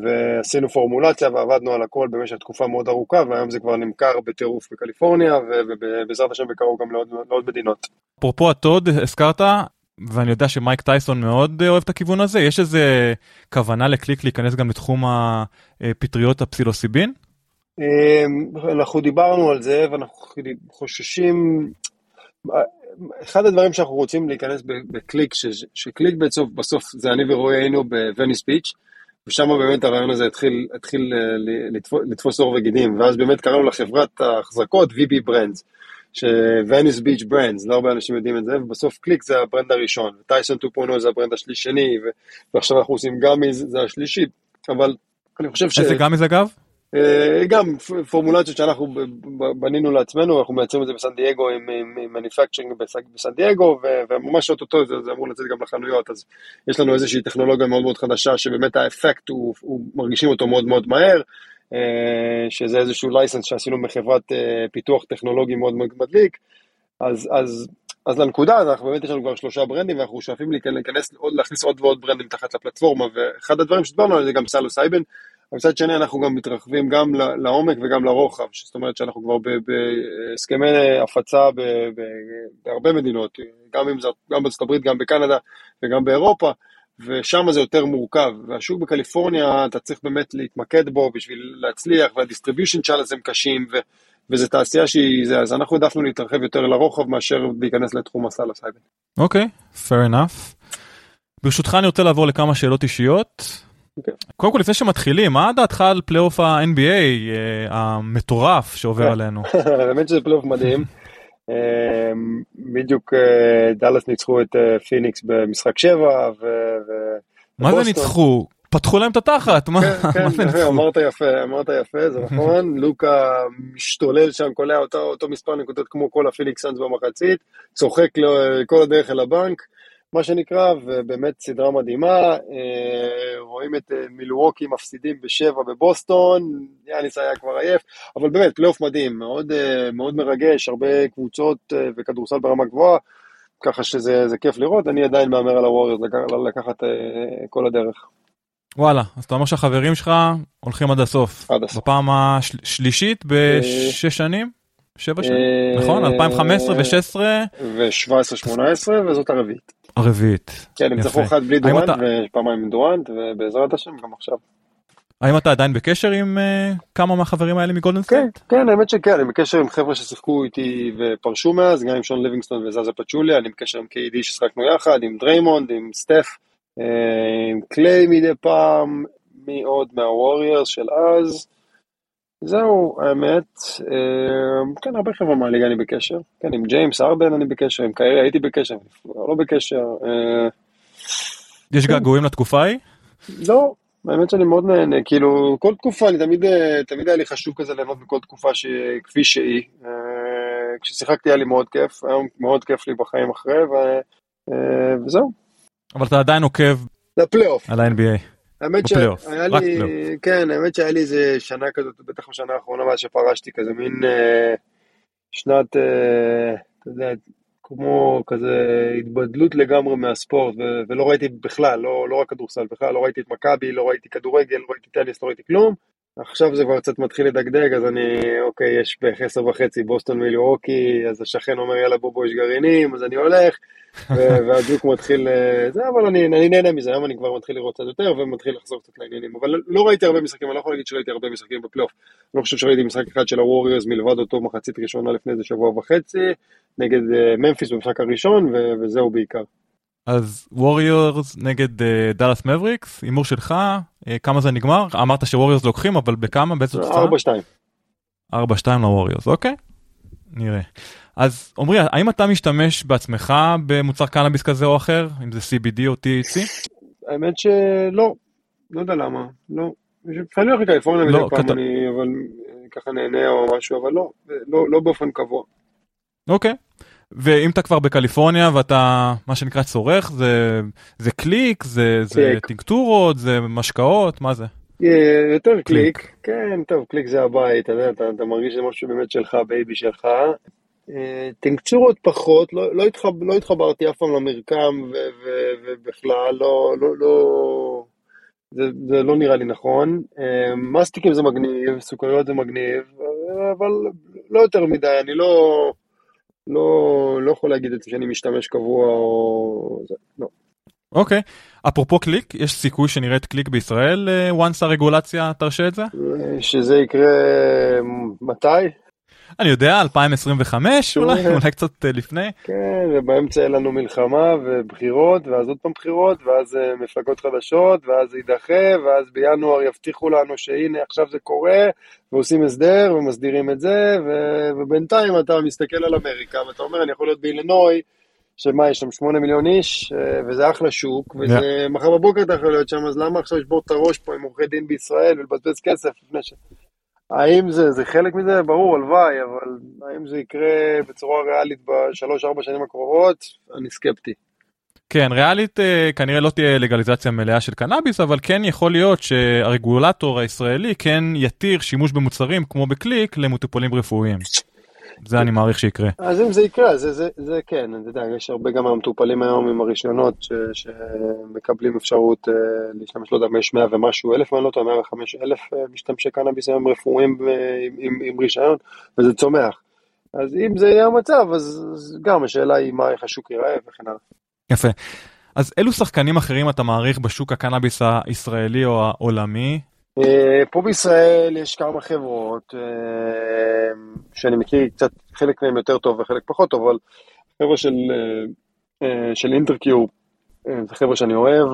ועשינו פורמולציה ועבדנו על הכל במשך תקופה מאוד ארוכה, והיום זה כבר נמכר בטירוף בקליפורניה, ובעזרת השם בקרוב גם לעוד, לעוד מדינות. אפרופו הטוד, הזכרת, ואני יודע שמייק טייסון מאוד אוהב את הכיוון הזה, יש איזה כוונה לקליק להיכנס גם לתחום הפטריות הפסילוסיבין? אמ, אנחנו דיברנו על זה ואנחנו חוששים, אחד הדברים שאנחנו רוצים להיכנס בקליק, שקליק בסוף, בסוף זה אני ורועי היינו ב Venice Beach, ושם באמת הרעיון הזה התחיל, התחיל אה, לתפוס עור וגידים, ואז באמת קראנו לחברת ההחזקות VB Brands. ש-Venice Beach Brands, לא הרבה אנשים יודעים את זה, ובסוף קליק זה ה brand הראשון, וטייסון 2.0 זה הברנד השלישני, ו- ועכשיו אנחנו עושים gummies השלישי, אבל אני חושב ש... איזה gummies אגב? גם פורמולציות שאנחנו בנינו לעצמנו, אנחנו מייצרים את זה בסן דייגו עם, עם manufacturing בסן דייגו, וממש אוטוטו זה, זה אמור לצאת גם לחנויות, אז יש לנו איזושהי טכנולוגיה מאוד מאוד חדשה, שבאמת האפקט הוא, הוא מרגישים אותו מאוד מאוד מהר, אה, שזה איזשהו license שעשינו מחברת אה, פיתוח טכנולוגי מאוד מדליק, אז, אז, אז לנקודה, אנחנו באמת יש לנו כבר שלושה brandים, ואנחנו שואפים להיכנס, להכניס עוד ועוד brandים תחת לפלטפורמה, ואחד הדברים שדיברנו עליהם זה גם סילוסייבין, מצד שני אנחנו גם מתרחבים גם לעומק וגם לרוחב, זאת אומרת שאנחנו כבר בהסכמי הפצה בהרבה מדינות, גם, גם בארצות הברית, גם בקנדה וגם באירופה, ושם זה יותר מורכב, והשוק בקליפורניה, אתה צריך באמת להתמקד בו בשביל להצליח, וה distribution channels הם קשים, ו, וזו תעשייה שהיא זה, אז אנחנו העדפנו להתרחב יותר לרוחב מאשר להיכנס לתחום של הסייבר. אוקיי, okay, fair enough. ברשותך אני רוצה לעבור לכמה שאלות אישיות. Okay. אוקיי. קודם כל לפני שמתחילים, מה דעתך על פלייאוף ה-NBA אה, המטורף שעובר okay. עלינו? האמת שזה פלייאוף מדהים. אמ, בדיוק אה, דאלאס ניצחו את אה, פיניקס במשחק 7 ו... מה זה ניצחו? פתחו להם את התחת, מה כן, כן, אמרת יפה, אמרת יפה, זה נכון, לוקה משתולל שם, קולע אותו מספר נקודות כמו כל הפיניקס סאנס במחצית, צוחק כל הדרך אל הבנק, מה שנקרא, ובאמת סדרה מדהימה. אה, רואים את אה, מילווקי מפסידים בשבע בבוסטון, יאניס היה כבר עייף, אבל באמת פלייאוף מדהים, מאוד, אה, מאוד מרגש, הרבה קבוצות וכדורסל ברמה גבוהה, ככה שזה כיף לראות, אני עדיין מהמר על הווריורס לקחת כל הדרך. וואלה, אז אתה אומר שהחברים שלך הולכים עד הסוף. עד הסוף. בפעם השלישית בשש שנים? שבע שנים, נכון? 2015 ו-16? ו-17-18 וזאת הרביעית. הרביעית. כן, הם זכו אחד בלי דורנט אתה... ופעמיים עם דורנט, ובעזרת השם גם עכשיו. האם אתה עדיין בקשר עם אה, כמה מהחברים האלה מגולדן כן, סטייט? כן, האמת שכן, אני בקשר עם חבר'ה ששיחקו איתי ופרשו מאז, גם עם שון ליבינגסטון וזזה פצ'וליה, אני בקשר עם KD ששחקנו יחד, עם דריימונד, עם סטף, uh, עם קליי מדי פעם, מי עוד מהווריירס של אז. זהו, האמת, אה, כן, הרבה חבר'ה מהליגה אני בקשר. כן, עם ג'יימס ארדן אני בקשר, עם קיירי הייתי בקשר, לא בקשר. אה, יש כן. געגועים לתקופה ההיא? לא, האמת שאני מאוד נהנה, כאילו, כל תקופה, אני תמיד, אה, תמיד היה לי חשוב כזה ליהנות מכל תקופה כפי שהיא. כששיחקתי היה לי מאוד כיף, היום מאוד כיף לי בחיים אחרי, וזהו. אבל אתה עדיין עוקב לפלייאוף. על ה-NBA. האמת שהיה לי, כן, האמת שהיה לי איזה שנה כזאת, בטח בשנה האחרונה מאז שפרשתי, כזה מין אה, שנת, אה, אתה יודע, כמו כזה התבדלות לגמרי מהספורט, ו- ולא ראיתי בכלל, לא, לא רק כדורסל, בכלל לא ראיתי את מכבי, לא ראיתי כדורגל, לא ראיתי טניס, לא ראיתי כלום. עכשיו זה כבר קצת מתחיל לדגדג, אז אני, אוקיי, יש בערך עשר וחצי בוסטון מיליורוקי, אז השכן אומר יאללה בובו יש גרעינים, אז אני הולך, והדיוק מתחיל, אה, זה, אבל אני, אני נהנה מזה, היום אני כבר מתחיל לראות קצת יותר ומתחיל לחזור קצת לעניינים, אבל לא ראיתי הרבה משחקים, אני לא יכול להגיד שראיתי הרבה משחקים בפלייאוף, אני לא חושב שראיתי משחק אחד של הווריורס מלבד אותו מחצית ראשונה לפני איזה שבוע וחצי, נגד ממפיס אה, במשחק הראשון, וזהו בעיקר. אז ווריורס נגד דאלאס מבריקס, הימור שלך, אה, כמה זה נגמר? אמרת שווריורס לוקחים, אבל בכמה? באיזה תוצאה? 4-2. 4-2 לווריורס, אוקיי. נראה. אז עמרי, האם אתה משתמש בעצמך במוצר קנאביס כזה או אחר, אם זה CBD או THC? האמת שלא, לא יודע למה, לא. לפעמים הולך לקליפורניה לא, מדי פעם, כת- אני אבל אה, ככה נהנה או משהו, אבל לא, לא, לא באופן קבוע. אוקיי. ואם אתה כבר בקליפורניה ואתה מה שנקרא צורך, זה, זה קליק, זה, זה. טינקטורות, זה משקאות, מה זה? אה, יותר קליק. קליק, כן, טוב, קליק זה הבית, אתה יודע, אתה, אתה מרגיש שזה משהו באמת שלך, baby שלך. אה, טינקצ'ורות פחות, לא, לא, התחב, לא התחברתי אף פעם למרקם, ו, ו, ובכלל, לא, לא, לא, זה, זה לא נראה לי נכון. אה, מסטיקים זה מגניב, סוכריות זה מגניב, אה, אבל לא יותר מדי, אני לא, לא, לא יכול להגיד את זה שאני משתמש קבוע או... זה, לא. אוקיי. אפרופו קליק, יש סיכוי שנראה את קליק בישראל אה, once הרגולציה תרשה את זה? אה, שזה יקרה מתי? אני יודע, 2025 אולי, אולי קצת אה, לפני. כן, ובאמצע יהיה לנו מלחמה ובחירות, ואז עוד פעם בחירות, ואז אה, מפלגות חדשות, ואז זה יידחה, ואז בינואר יבטיחו לנו שהנה עכשיו זה קורה, ועושים הסדר ומסדירים את זה, ו- ובינתיים אתה מסתכל על אמריקה, ואתה אומר, אני יכול להיות באילינוי, שמה, יש שם שמונה מיליון איש, אה, וזה אחלה שוק, וזה מחר בבוקר אתה יכול להיות שם, אז למה עכשיו לשבור את הראש פה עם עורכי דין בישראל ולבזבז כסף לפני ש... האם זה, זה חלק מזה? ברור, הלוואי, אבל האם זה יקרה בצורה ריאלית בשלוש-ארבע שנים הקרובות? אני סקפטי. כן, ריאלית אה, כנראה לא תהיה לגליזציה מלאה של קנאביס, אבל כן יכול להיות שהרגולטור הישראלי כן יתיר שימוש במוצרים כמו בקליק למטופלים רפואיים. זה אני מעריך שיקרה. אז אם זה יקרה, זה, זה, זה כן, אתה יודע, יש הרבה גם המטופלים היום עם הרישיונות ש, שמקבלים אפשרות אה, להשתמש, לא יודע, יש 100 ומשהו אלף, אני לא טועה, 105 אלף אה, משתמשי קנאביס היום רפואיים אה, עם, עם, עם רישיון, וזה צומח. אז אם זה יהיה המצב, אז, אז גם השאלה היא מה, איך השוק ייראה וכן הלאה. יפה. אז אילו שחקנים אחרים אתה מעריך בשוק הקנאביס הישראלי או העולמי? אה, פה בישראל יש כמה חברות אה, שאני מכיר קצת, חלק מהם יותר טוב וחלק פחות טוב, אבל חבר'ה של, אה, של אינטרקיור, אה, זה חבר'ה שאני אוהב,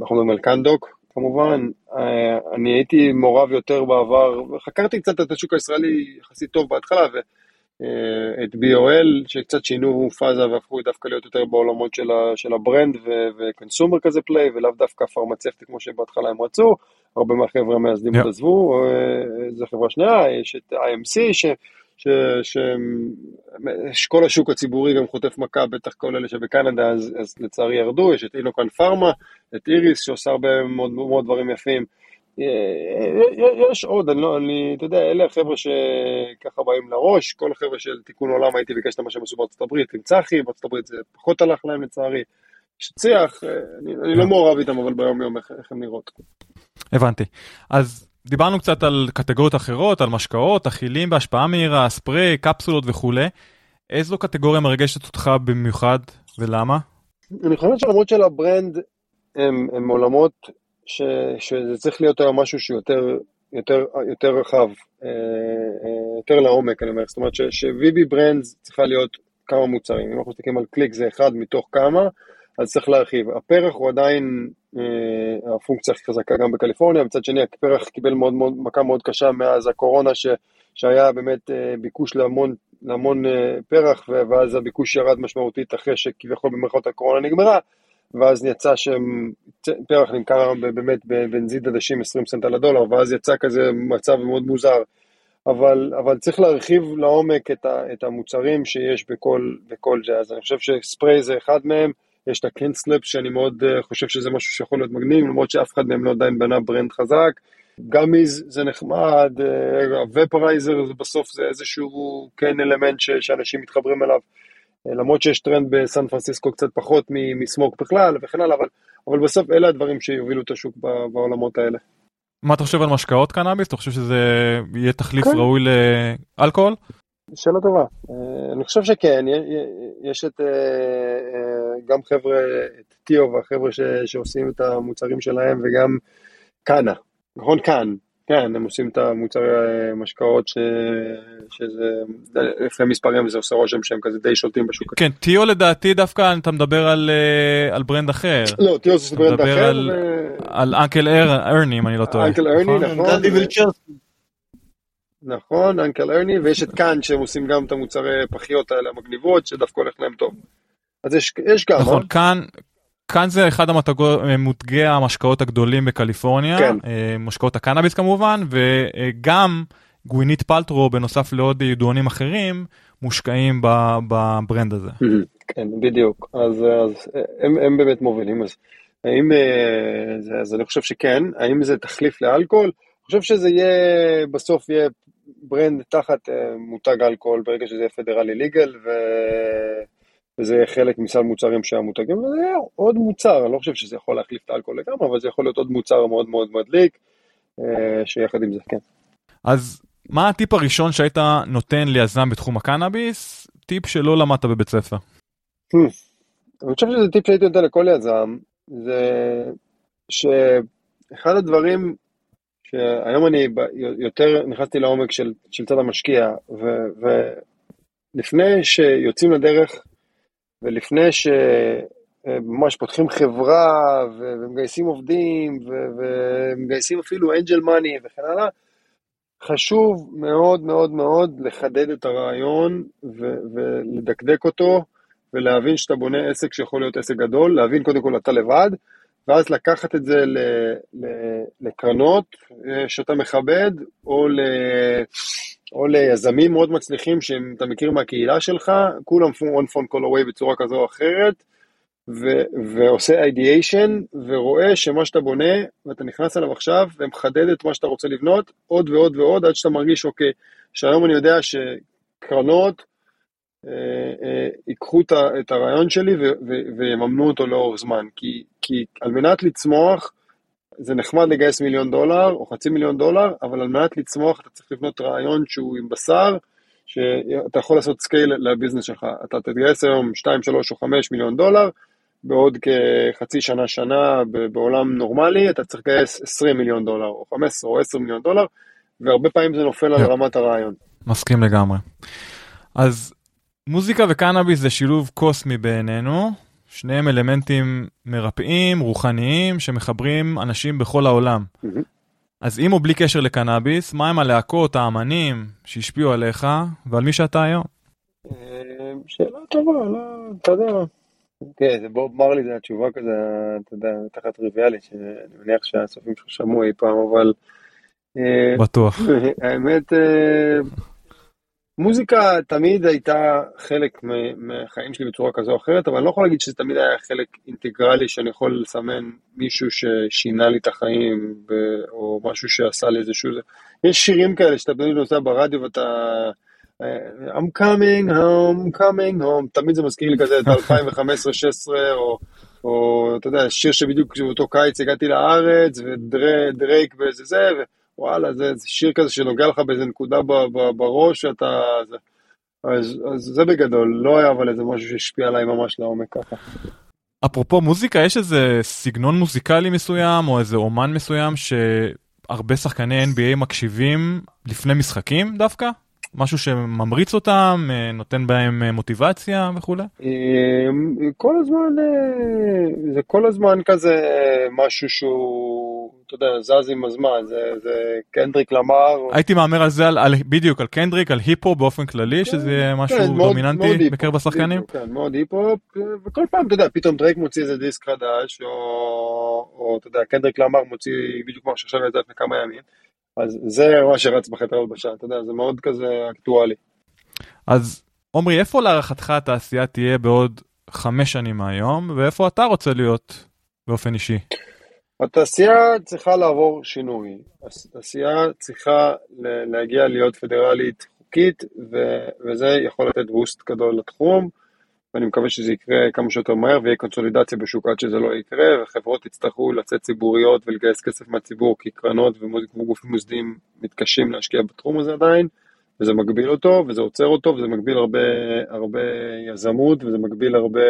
אנחנו מדברים על קנדוק כמובן, אני הייתי מעורב יותר בעבר, חקרתי קצת את השוק הישראלי יחסית טוב בהתחלה, ואת BOL שקצת שינו פאזה והפכו דווקא להיות יותר בעולמות של, ה, של ה brand ו consumer כזה play, ולאו דווקא פרמצבטי כמו שבהתחלה הם רצו, הרבה מהחבר'ה המייסדים Yeah. עזבו, אה, זו חברה שנייה, יש את IMC ש... ש, ש, שכל השוק הציבורי גם חוטף מכה, בטח כל אלה שבקנדה, אז, אז לצערי ירדו, יש את אינוקן פארמה, את איריס שעושה הרבה מאוד, מאוד דברים יפים. אה, יש עוד, אני לא, אני, אתה יודע, אלה החבר'ה שככה באים לראש, כל החבר'ה של תיקון עולם הייתי ביקש את מה שהם עשו בארצות הברית עם צחי, בארצות הברית זה פחות הלך להם לצערי. שציח, אה, אני, אני לא מעורב איתם, אבל ביום יום איך, איך הם נראות. הבנתי. אז דיברנו קצת על קטגוריות אחרות, על משקאות, אכילים בהשפעה מהירה, ספרי, קפסולות וכולי. איזו קטגוריה מרגשת אותך במיוחד ולמה? אני חושב שלמרות של הברנד הם, הם עולמות ש, שזה צריך להיות היום משהו שיותר יותר, יותר רחב, אה, אה, יותר לעומק, אני אומר. זאת אומרת ש-VB ברנדס צריכה להיות כמה מוצרים. אם אנחנו מסתכלים על קליק זה אחד מתוך כמה, אז צריך להרחיב. הפרח הוא עדיין אה, הפונקציה הכי חזקה גם בקליפורניה, מצד שני הפרח קיבל מאוד, מאוד, מכה מאוד קשה מאז הקורונה, ש, שהיה באמת אה, ביקוש להמון, להמון אה, פרח, ואז הביקוש ירד משמעותית אחרי שכביכול במרכאות הקורונה נגמרה, ואז יצא שפרח נמכר באמת בבנזין עדשים 20 סנט על הדולר, ואז יצא כזה מצב מאוד מוזר. אבל, אבל צריך להרחיב לעומק את, ה, את המוצרים שיש בכל, בכל זה, אז אני חושב שספרי זה אחד מהם, יש את הקלינסלפ שאני מאוד uh, חושב שזה משהו שיכול להיות מגניב, למרות שאף אחד מהם לא עדיין בנה ברנד חזק. גאמיז זה נחמד, ופרייזר זה בסוף זה איזשהו כן אלמנט ש, שאנשים מתחברים אליו, למרות שיש טרנד בסן פרנסיסקו קצת פחות מסמוק בכלל וכן הלאה, אבל, אבל בסוף אלה הדברים שיובילו את השוק בעולמות האלה. מה אתה חושב על משקאות קנאביס? אתה חושב שזה יהיה תחליף כן. ראוי לאלכוהול? שאלה טובה. אני חושב שכן, יש את גם חבר'ה, את טיו והחבר'ה שעושים את המוצרים שלהם וגם קאנה, נכון? כאן, כן, הם עושים את המוצרי משקאות ש... שזה, לפני מספר ימים זה עושה רושם שהם כזה די שולטים בשוק. כן, טיו לדעתי דווקא אתה מדבר על, אה, על brand אחר. לא, טיו זה brand אחר. על, ו... על אנקל ארני אם אני לא טועה. אנקל ארני, נכון. נכון, אנקל ארני, ויש את כאן שהם עושים גם את המוצרי פחיות האלה המגניבות, שדווקא הולך להם טוב. אז יש, יש גם. נכון, כאן, כאן זה אחד המותגי המשקאות הגדולים בקליפורניה, כן. אה, משקאות הקנאביס כמובן, וגם גווינית פלטרו בנוסף לעוד ידוענים אחרים מושקעים בברנד הזה. כן, בדיוק, אז, אז הם, הם באמת מובילים, אז האם, אה, אז אני חושב שכן, האם זה תחליף לאלכוהול? אני חושב שזה יהיה, בסוף יהיה ברנד תחת אה, מותג אלכוהול ברגע שזה יהיה פדרלי ליגל, ו... וזה חלק מסל מוצרים שהמותגים, וזה עוד מוצר, אני לא חושב שזה יכול להחליף את האלכוהול לגמרי, אבל זה יכול להיות עוד מוצר מאוד מאוד מדליק, אה, שיחד עם זה, כן. אז מה הטיפ הראשון שהיית נותן ליזם בתחום הקנאביס? טיפ שלא למדת בבית ספר. Hmm. אני חושב שזה טיפ שהייתי נותן לכל יזם, זה שאחד הדברים שהיום אני יותר נכנסתי לעומק של, של צד המשקיע, ו, ולפני שיוצאים לדרך ולפני שממש פותחים חברה ומגייסים עובדים ומגייסים אפילו אנג'ל מאני וכן הלאה, חשוב מאוד מאוד מאוד לחדד את הרעיון ולדקדק אותו ולהבין שאתה בונה עסק שיכול להיות עסק גדול, להבין קודם כל אתה לבד, ואז לקחת את זה לקרנות אה, שאתה מכבד, או, ל, או ליזמים מאוד מצליחים שאתה מכיר מהקהילה שלך, כולם one phone call away בצורה כזו או אחרת, ו, ועושה אידיאשן, ורואה שמה שאתה בונה, ואתה נכנס אליו עכשיו, ומחדד את מה שאתה רוצה לבנות, עוד ועוד ועוד, עד שאתה מרגיש, אוקיי, שהיום אני יודע שקרנות, אה, אה, ייקחו את הרעיון שלי ויממנו אותו לאורך זמן. כי, כי על מנת לצמוח, זה נחמד לגייס מיליון דולר או חצי מיליון דולר, אבל על מנת לצמוח אתה צריך לבנות רעיון שהוא עם בשר, שאתה יכול לעשות scale ל business שלך. אתה תגייס היום 2, 3 או 5 מיליון דולר, בעוד כחצי שנה, שנה בעולם נורמלי, אתה צריך לגייס 20 מיליון דולר, או 15 או 10 מיליון דולר, והרבה פעמים זה נופל על רמת הרעיון. מסכים לגמרי. אז מוזיקה וקנאביס זה שילוב קוסמי בעינינו, שניהם אלמנטים מרפאים, רוחניים, שמחברים אנשים בכל העולם. Mm-hmm. אז אם או בלי קשר לקנאביס, מה הם הלהקות, האמנים, שהשפיעו עליך ועל מי שאתה היום? אה, שאלה טובה, לא, אתה יודע. כן, זה בוב מרלי, זה התשובה כזה, אתה יודע, תחת טריוויאלית, שאני מניח שהסופים שלך שמעו אי פעם, אבל... אה, בטוח. האמת, אה, מוזיקה תמיד הייתה חלק מהחיים שלי בצורה כזו או אחרת, אבל אני לא יכול להגיד שזה תמיד היה חלק אינטגרלי שאני יכול לסמן מישהו ששינה לי את החיים, או משהו שעשה לי איזשהו... יש שירים כאלה שאתה תמיד נוסע ברדיו ואתה... אה, I'm coming home, coming home, תמיד זה מזכיר לי כזה את 2015-2016, או, או אתה יודע, שיר שבדיוק באותו קיץ הגעתי לארץ, ודרייק ואיזה זה, ו... וואלה, זה, זה שיר כזה שנוגע לך באיזה נקודה ב, ב, בראש, שאתה... זה, אז, אז זה בגדול, לא היה אבל איזה משהו שהשפיע עליי ממש לעומק ככה. אפרופו מוזיקה, יש איזה סגנון מוזיקלי מסוים, או איזה אומן מסוים שהרבה שחקני NBA מקשיבים לפני משחקים דווקא? משהו שממריץ אותם, אה, נותן בהם אה, מוטיבציה וכולי? אמ, כל הזמן, אה, זה כל הזמן כזה משהו שהוא, אתה יודע, זז עם הזמן, זה, זה קנדריק למר. הייתי מהמר על זה, על, על, בדיוק, על קנדריק, על היפו באופן כללי, כן, שזה משהו כן, דומיננטי מאוד, מאוד בקרב השחקנים? כן, מאוד היפו, וכל פעם, אתה יודע, פתאום דרייק מוציא איזה דיסק חדש, או, או אתה יודע, קנדריק למר מוציא בדיוק כמו שעכשיו יצא לפני כמה ימים. אז זה מה שרץ בחדר הלבשה, אתה יודע, זה מאוד כזה אקטואלי. אז עמרי, איפה להערכתך התעשייה תהיה בעוד חמש שנים מהיום, ואיפה אתה רוצה להיות באופן אישי? התעשייה צריכה לעבור שינוי. התעשייה צריכה להגיע להיות פדרלית חוקית, ו- וזה יכול לתת בוסט גדול לתחום. ואני מקווה שזה יקרה כמה שיותר מהר ויהיה קונסולידציה בשוק עד שזה לא יקרה, וחברות יצטרכו לצאת ציבוריות ולגייס כסף מהציבור, כי קרנות וגופים מוסדיים מתקשים להשקיע בתחום הזה עדיין, וזה מגביל אותו, וזה עוצר אותו, וזה מגביל הרבה, הרבה יזמות, וזה מגביל הרבה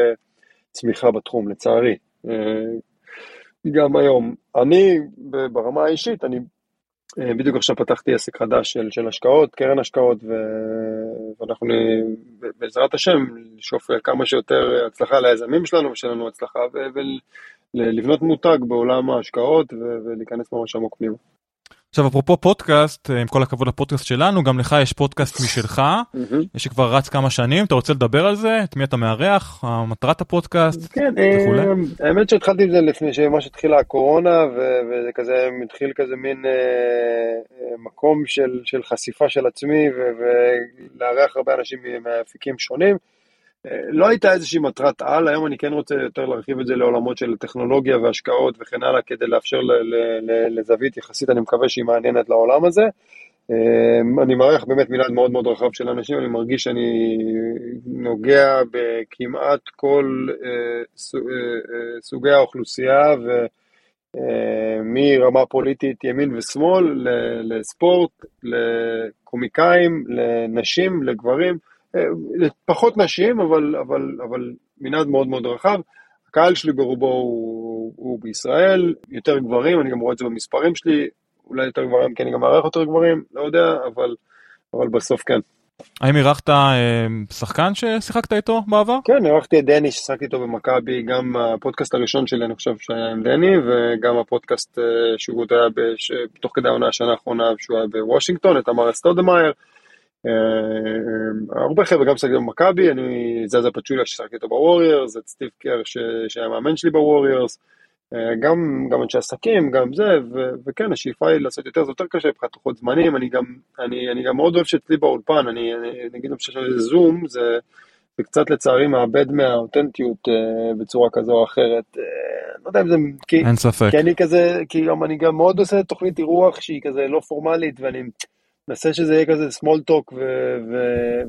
צמיחה בתחום, לצערי. גם היום. אני, ברמה האישית, אני אה, בדיוק עכשיו פתחתי עסק חדש של, של השקעות, קרן השקעות, ו... ואנחנו בעזרת השם נשאוף כמה שיותר הצלחה ליזמים שלנו ושיהיה לנו הצלחה ולבנות מותג בעולם ההשקעות ולהיכנס ממש עמוק פנימה. עכשיו אפרופו פודקאסט, עם כל הכבוד לפודקאסט שלנו, גם לך יש פודקאסט משלך, שכבר רץ כמה שנים, אתה רוצה לדבר על זה? את מי אתה מארח? מטרת הפודקאסט? כן, אה, האמת שהתחלתי עם זה לפני שממש התחילה הקורונה, וזה כזה, התחיל כזה מין אה, אה, מקום של חשיפה של עצמי, ולארח הרבה אנשים מאפיקים שונים. לא הייתה איזושהי מטרת על, היום אני כן רוצה יותר להרחיב את זה לעולמות של טכנולוגיה והשקעות וכן הלאה, כדי לאפשר לזווית יחסית, אני מקווה שהיא מעניינת לעולם הזה. אמ, אני מערך באמת מנעד מאוד מאוד רחב של אנשים, אני מרגיש שאני נוגע בכמעט כל אה, אה, אה, סוגי האוכלוסייה, ומרמה פוליטית ימין ושמאל, לספורט, לקומיקאים, לנשים, לגברים. פחות נשים, אבל, אבל, אבל מנעד מאוד מאוד רחב. הקהל שלי ברובו הוא, הוא בישראל, יותר גברים, אני גם רואה את זה במספרים שלי, אולי יותר גברים כי אני גם מארח יותר גברים, לא יודע, אבל, אבל בסוף כן. האם אירחת אה, שחקן ששיחקת איתו בעבר? כן, אירחתי את דני ששיחקתי איתו במכבי, גם הפודקאסט הראשון שלי אני חושב שהיה עם דני, וגם הפודקאסט אה, שהוא היה בש... תוך כדי העונה השנה האחרונה שהוא היה בוושינגטון, את אמר אסטודמאייר. אה, הרבה חבר'ה גם שחקתי במכבי, אני זזה פצ'וליה ששחקתי איתו בווריירס, את סטיב קר שהיה מאמן שלי בווריירס, אה, גם, גם אנשי עסקים, גם זה, ו, וכן, השאיפה היא לעשות יותר, זה יותר קשה מבחינת לוחות זמנים, אני גם, אני, אני גם מאוד אוהב שאצלי באולפן, אני, אני נגיד לי זום, זה, זה קצת לצערי מאבד מהאותנטיות uh, בצורה כזו או אחרת, uh, לא יודע אם זה, כי, אין ספק, כי אני כזה, כי גם, אני גם מאוד עושה תוכנית אירוח שהיא כזה לא פורמלית, ואני מנסה שזה יהיה כזה small talk,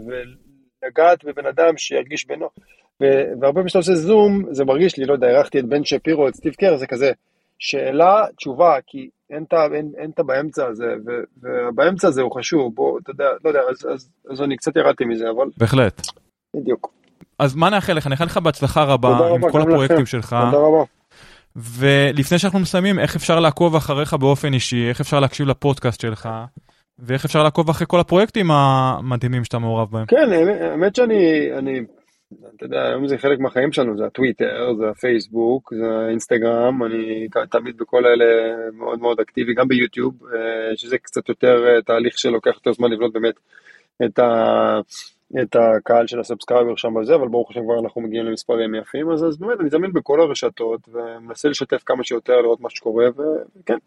ולגעת בבן אדם שירגיש בנוח. והרבה פעמים כשאתה עושה זום, זה מרגיש לי, לא יודע, אירחתי את בן שפירו, את סטיב קר, זה כזה, שאלה, תשובה, כי אין את הבאמצע הזה, ובאמצע הזה הוא חשוב, בוא, אתה יודע, לא יודע, אז, אז, אז אני קצת ירדתי מזה, אבל... בהחלט. בדיוק. אז מה נאחל לך? נאחל לך בהצלחה רבה עם רבה, כל הפרויקטים לכם. שלך. תודה רבה. ולפני שאנחנו מסיימים, איך אפשר לעקוב אחריך באופן אישי? איך אפשר להקשיב לפודקאסט שלך? ואיך אפשר לעקוב אחרי כל הפרויקטים המדהימים שאתה מעורב בהם? כן, האמת שאני, אני אתה יודע, היום זה חלק מהחיים שלנו, זה הטוויטר, זה הפייסבוק, זה האינסטגרם, אני תמיד בכל אלה מאוד מאוד אקטיבי, גם ביוטיוב, אה, שזה קצת יותר אה, תהליך שלוקח יותר זמן לבנות באמת את, ה, את הקהל של ה subscribers שם בזה, אבל ברוך השם כבר אנחנו מגיעים למספרים יפים, אז, אז באמת אני זמין בכל הרשתות, ומנסה לשתף כמה שיותר, לראות מה שקורה, וכן,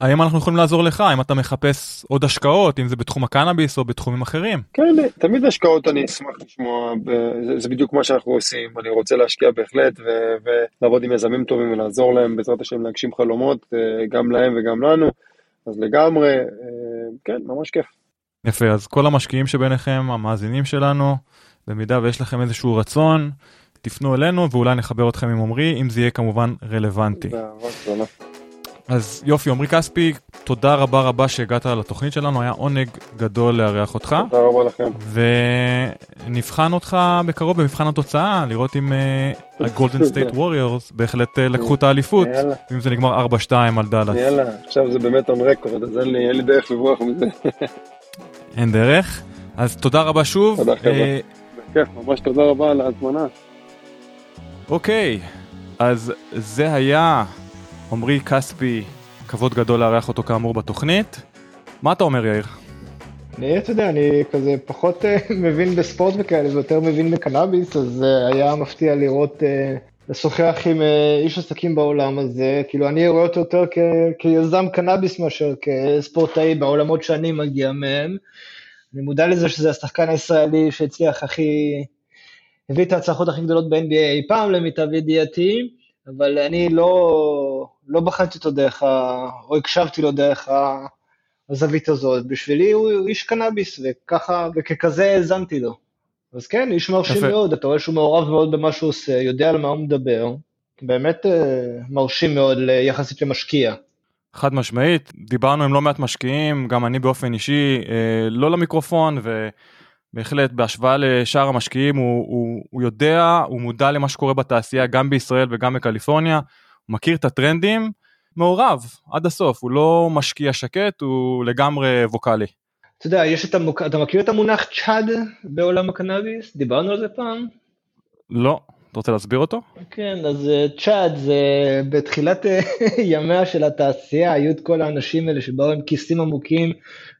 האם אנחנו יכולים לעזור לך אם אתה מחפש עוד השקעות אם זה בתחום הקנאביס או בתחומים אחרים. כן תמיד השקעות אני אשמח לשמוע זה, זה בדיוק מה שאנחנו עושים אני רוצה להשקיע בהחלט ו- ולעבוד עם יזמים טובים ולעזור להם בעזרת השם להגשים חלומות אה, גם להם וגם לנו אז לגמרי אה, כן ממש כיף. יפה אז כל המשקיעים שביניכם המאזינים שלנו במידה ויש לכם איזשהו רצון תפנו אלינו ואולי נחבר אתכם עם עמרי אם זה יהיה כמובן רלוונטי. אז יופי, עמרי כספי, תודה רבה רבה שהגעת לתוכנית שלנו, היה עונג גדול לארח אותך. תודה רבה לכם. ונבחן אותך בקרוב במבחן התוצאה, לראות אם הגולדן סטייט ווריורס בהחלט אה, לקחו את האליפות, אם זה נגמר 4-2 על דאלאס. יאללה, עכשיו זה באמת on record, אז אין לי, אין לי דרך לברוח מזה. אין דרך. אז תודה רבה שוב. תודה חבר'ה. אה, בכיף, ממש תודה רבה על ההזמנה. אוקיי, אז זה היה... עמרי כספי, כבוד גדול לארח אותו כאמור בתוכנית. מה אתה אומר יאיר? אני, אתה יודע, אני כזה פחות uh, מבין בספורט וכאלה ויותר מבין בקנאביס, אז uh, היה מפתיע לראות, uh, לשוחח עם איש עסקים בעולם הזה, כאילו אני רואה אותו יותר כיזם קנאביס מאשר כספורטאי בעולמות שאני מגיע מהם. אני מודע לזה שזה השחקן הישראלי שהצליח הכי, הביא את ההצלחות הכי גדולות ב-NBA אי פעם למיטב ידיעתי, אבל אני לא, לא בחנתי אותו דרך ה... או הקשבתי לו דרך הזווית הזאת. בשבילי הוא איש קנאביס, וככה, וככזה האזנתי לו. אז כן, איש מרשים יפה. מאוד, אתה רואה שהוא מעורב מאוד במה שהוא עושה, יודע על מה הוא מדבר. באמת אה, מרשים מאוד יחסית למשקיע. חד משמעית, דיברנו עם לא מעט משקיעים, גם אני באופן אישי, אה, לא למיקרופון, ובהחלט בהשוואה לשאר המשקיעים הוא, הוא, הוא יודע, הוא מודע למה שקורה בתעשייה גם בישראל וגם בקליפורניה. מכיר את הטרנדים מעורב עד הסוף, הוא לא משקיע שקט, הוא לגמרי ווקאלי. אתה יודע, יש את המוק... אתה מכיר את המונח צ'אד בעולם הקנאביס? דיברנו על זה פעם? לא, אתה רוצה להסביר אותו? כן, אז אה, צ'אד זה בתחילת אה, ימיה של התעשייה, היו את כל האנשים האלה שבאו עם כיסים עמוקים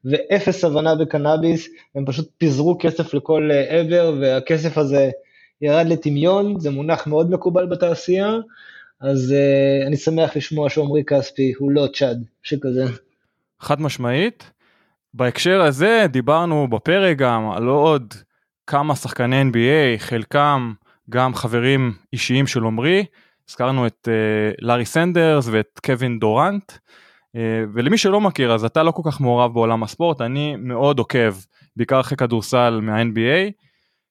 ואפס הבנה בקנאביס, הם פשוט פיזרו כסף לכל אה, עבר, והכסף הזה ירד לטמיון, זה מונח מאוד מקובל בתעשייה, אז uh, אני שמח לשמוע שעמרי כספי הוא לא צ'אד, שכזה. חד משמעית. בהקשר הזה דיברנו בפרק גם על עוד כמה שחקני NBA, חלקם גם חברים אישיים של עמרי, הזכרנו את uh, לארי סנדרס ואת קווין דורנט, uh, ולמי שלא מכיר אז אתה לא כל כך מעורב בעולם הספורט, אני מאוד עוקב, בעיקר אחרי כדורסל מה-NBA.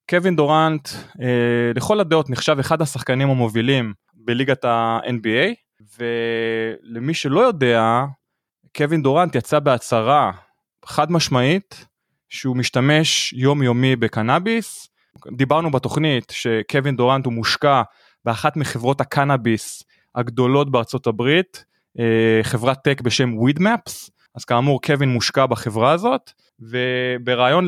קווין דורנט uh, לכל הדעות נחשב אחד השחקנים המובילים בליגת ה-NBA, ולמי שלא יודע, קווין דורנט יצא בהצהרה חד משמעית שהוא משתמש יומיומי בקנאביס. דיברנו בתוכנית שקווין דורנט הוא מושקע באחת מחברות הקנאביס הגדולות בארצות הברית, אה, חברת tech בשם Weedmaps, אז כאמור קווין מושקע בחברה הזאת, ובריאיון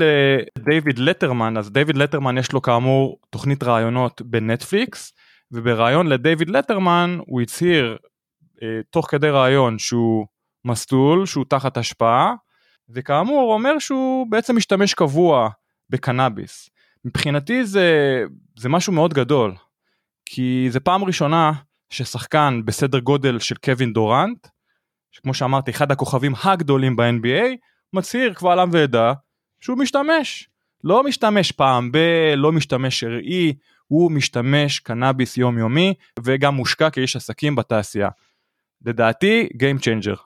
לדייוויד לטרמן, אז דייוויד לטרמן יש לו כאמור תוכנית ראיונות בנטפליקס, ובריאיון לדייוויד לטרמן הוא הצהיר אה, תוך כדי ראיון שהוא מסטול, שהוא תחת השפעה, וכאמור אומר שהוא בעצם משתמש קבוע בקנאביס. מבחינתי זה, זה משהו מאוד גדול, כי זה פעם ראשונה ששחקן בסדר גודל של קווין דורנט, שכמו שאמרתי אחד הכוכבים הגדולים ב-NBA, מצהיר קבל עם ועדה שהוא משתמש. לא משתמש פעם ב... לא משתמש ראי, הוא משתמש קנאביס יומיומי וגם מושקע כאיש עסקים בתעשייה. לדעתי Game Changer.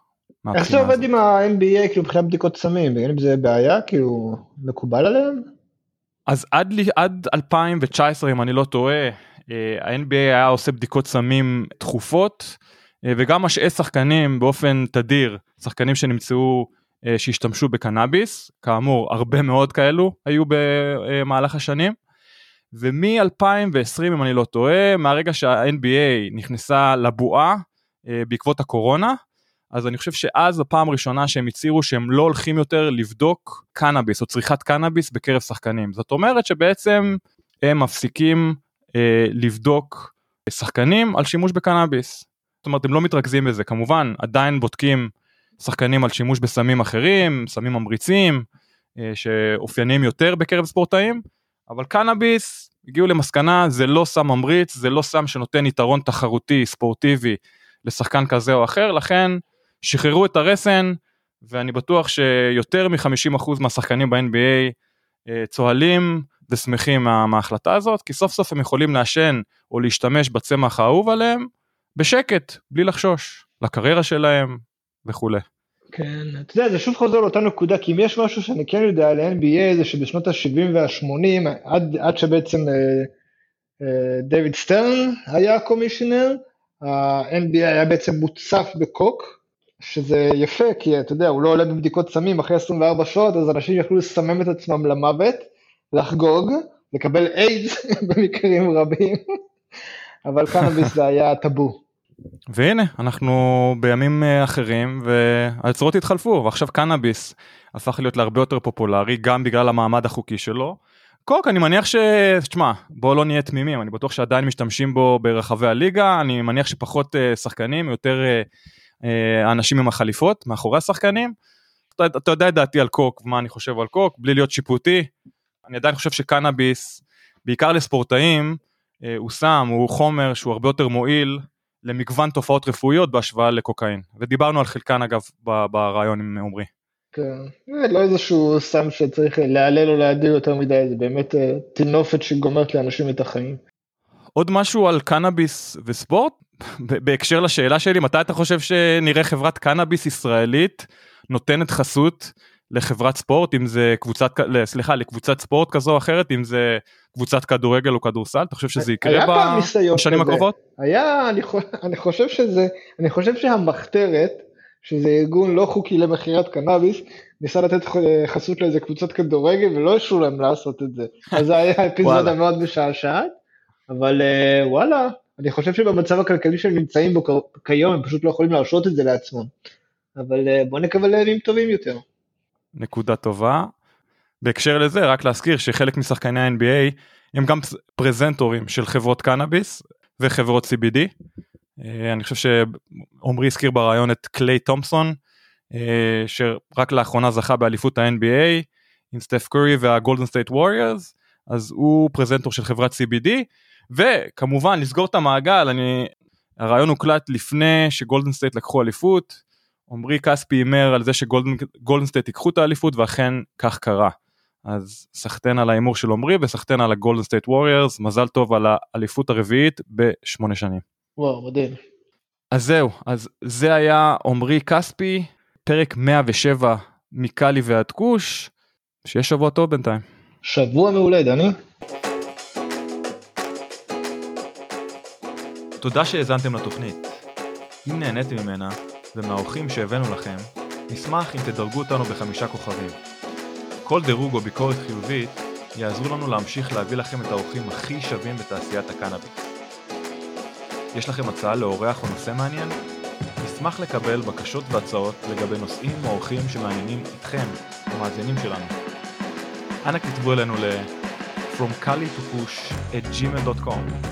איך זה עובד עם ה-NBA כאילו מבחינת בדיקות סמים? אין בזה בעיה? כאילו מקובל עליהם? אז עד, עד 2019 אם אני לא טועה אה, ה-NBA היה עושה בדיקות סמים תכופות אה, וגם משאי שחקנים באופן תדיר שחקנים שנמצאו אה, שהשתמשו בקנאביס כאמור הרבה מאוד כאלו היו במהלך השנים. ומ-2020 אם אני לא טועה מהרגע שה-NBA נכנסה לבועה בעקבות הקורונה אז אני חושב שאז הפעם הראשונה שהם הצהירו שהם לא הולכים יותר לבדוק קנאביס או צריכת קנאביס בקרב שחקנים. זאת אומרת שבעצם הם מפסיקים אה, לבדוק שחקנים על שימוש בקנאביס. זאת אומרת הם לא מתרכזים בזה כמובן עדיין בודקים שחקנים על שימוש בסמים אחרים סמים ממריצים אה, שאופיינים יותר בקרב ספורטאים אבל קנאביס הגיעו למסקנה זה לא סם ממריץ זה לא סם שנותן יתרון תחרותי ספורטיבי לשחקן כזה או אחר לכן שחררו את הרסן ואני בטוח שיותר מ-50% מהשחקנים ב-NBA אה, צוהלים ושמחים מה, מההחלטה הזאת כי סוף סוף הם יכולים לעשן או להשתמש בצמח האהוב עליהם בשקט בלי לחשוש לקריירה שלהם וכולי. כן, אתה יודע, זה שוב חוזר לאותה נקודה, כי אם יש משהו שאני כן יודע על NBA זה שבשנות ה-70 וה-80, עד, עד שבעצם אה, אה, סטרן היה קומישיונר, ה-NBA היה בעצם מוצף בקוק, שזה יפה, כי אתה יודע, הוא לא עולה בבדיקות סמים אחרי 24 שעות, אז אנשים יכלו לסמם את עצמם למוות, לחגוג, לקבל איידס במקרים רבים, אבל קנאביס זה היה טאבו. והנה אנחנו בימים אה, אחרים והיוצרות התחלפו ועכשיו קנאביס הפך להיות להרבה יותר פופולרי גם בגלל המעמד החוקי שלו. קוק אני מניח ש... תשמע בוא לא נהיה תמימים אני בטוח שעדיין משתמשים בו ברחבי הליגה אני מניח שפחות uh, שחקנים יותר uh, אנשים עם החליפות מאחורי השחקנים. אתה, אתה יודע את דעתי על קוק ומה אני חושב על קוק בלי להיות שיפוטי. אני עדיין חושב שקנאביס בעיקר לספורטאים uh, הוא סם הוא חומר שהוא הרבה יותר מועיל למגוון תופעות רפואיות בהשוואה לקוקאין ודיברנו על חלקן אגב ברעיון עם עמרי. כן, לא איזשהו סם שצריך להלל או להדיר יותר מדי זה באמת אה, טינופת שגומרת לאנשים את החיים. עוד משהו על קנאביס וספורט בהקשר לשאלה שלי מתי אתה חושב שנראה חברת קנאביס ישראלית נותנת חסות לחברת ספורט? אם זה קבוצת סליחה לקבוצת ספורט כזו או אחרת אם זה קבוצת כדורגל או כדורסל? אתה חושב שזה יקרה בשנים הקרובות? היה אני, אני חושב שזה אני חושב שהמחתרת שזה ארגון לא חוקי למכירת קנאביס ניסה לתת חסות לאיזה קבוצת כדורגל ולא הרשו להם לעשות את זה. אז זה היה אפיזודה מאוד משעשעת אבל אה, וואלה אני חושב שבמצב הכלכלי שהם נמצאים בו כיום, הם פשוט לא יכולים להרשות את זה לעצמם. אבל אה, בוא נקווה לימים טובים יותר. נקודה טובה. בהקשר לזה, רק להזכיר שחלק משחקני ה-NBA הם גם פרזנטורים של חברות קנאביס וחברות CBD. אה, אני חושב שעמרי הזכיר בריאיון את קליי תומפסון, אה, שרק לאחרונה זכה באליפות ה-NBA עם סטף קורי והגולדן סטייט ווריורס, אז הוא פרזנטור של חברת CBD, וכמובן לסגור את המעגל, אני, הריאיון הוקלט לפני שגולדן סטייט לקחו אליפות, עמרי כספי הימר על זה שגולדן סטייט ייקחו את האליפות ואכן כך קרה. אז סחטיין על ההימור של עמרי וסחטיין על הגולדן סטייט ווריורס, מזל טוב על האליפות הרביעית בשמונה שנים. וואו, מדהים. אז זהו, אז זה היה עמרי כספי, פרק 107 מקאלי ועד כוש, שיהיה שבוע טוב בינתיים. שבוע מעולה, דני. תודה שהאזנתם לתוכנית. אם נהניתם ממנה, ומהאורחים שהבאנו לכם, נשמח אם תדרגו אותנו בחמישה כוכבים. כל דירוג או ביקורת חיובית יעזרו לנו להמשיך להביא לכם את האורחים הכי שווים בתעשיית הקנאביס. יש לכם הצעה לאורח או נושא מעניין? נשמח לקבל בקשות והצעות לגבי נושאים או אורחים שמעניינים אתכם, המאזינים שלנו. אנא כתבו אלינו ל- From Kali to Push at gmail.com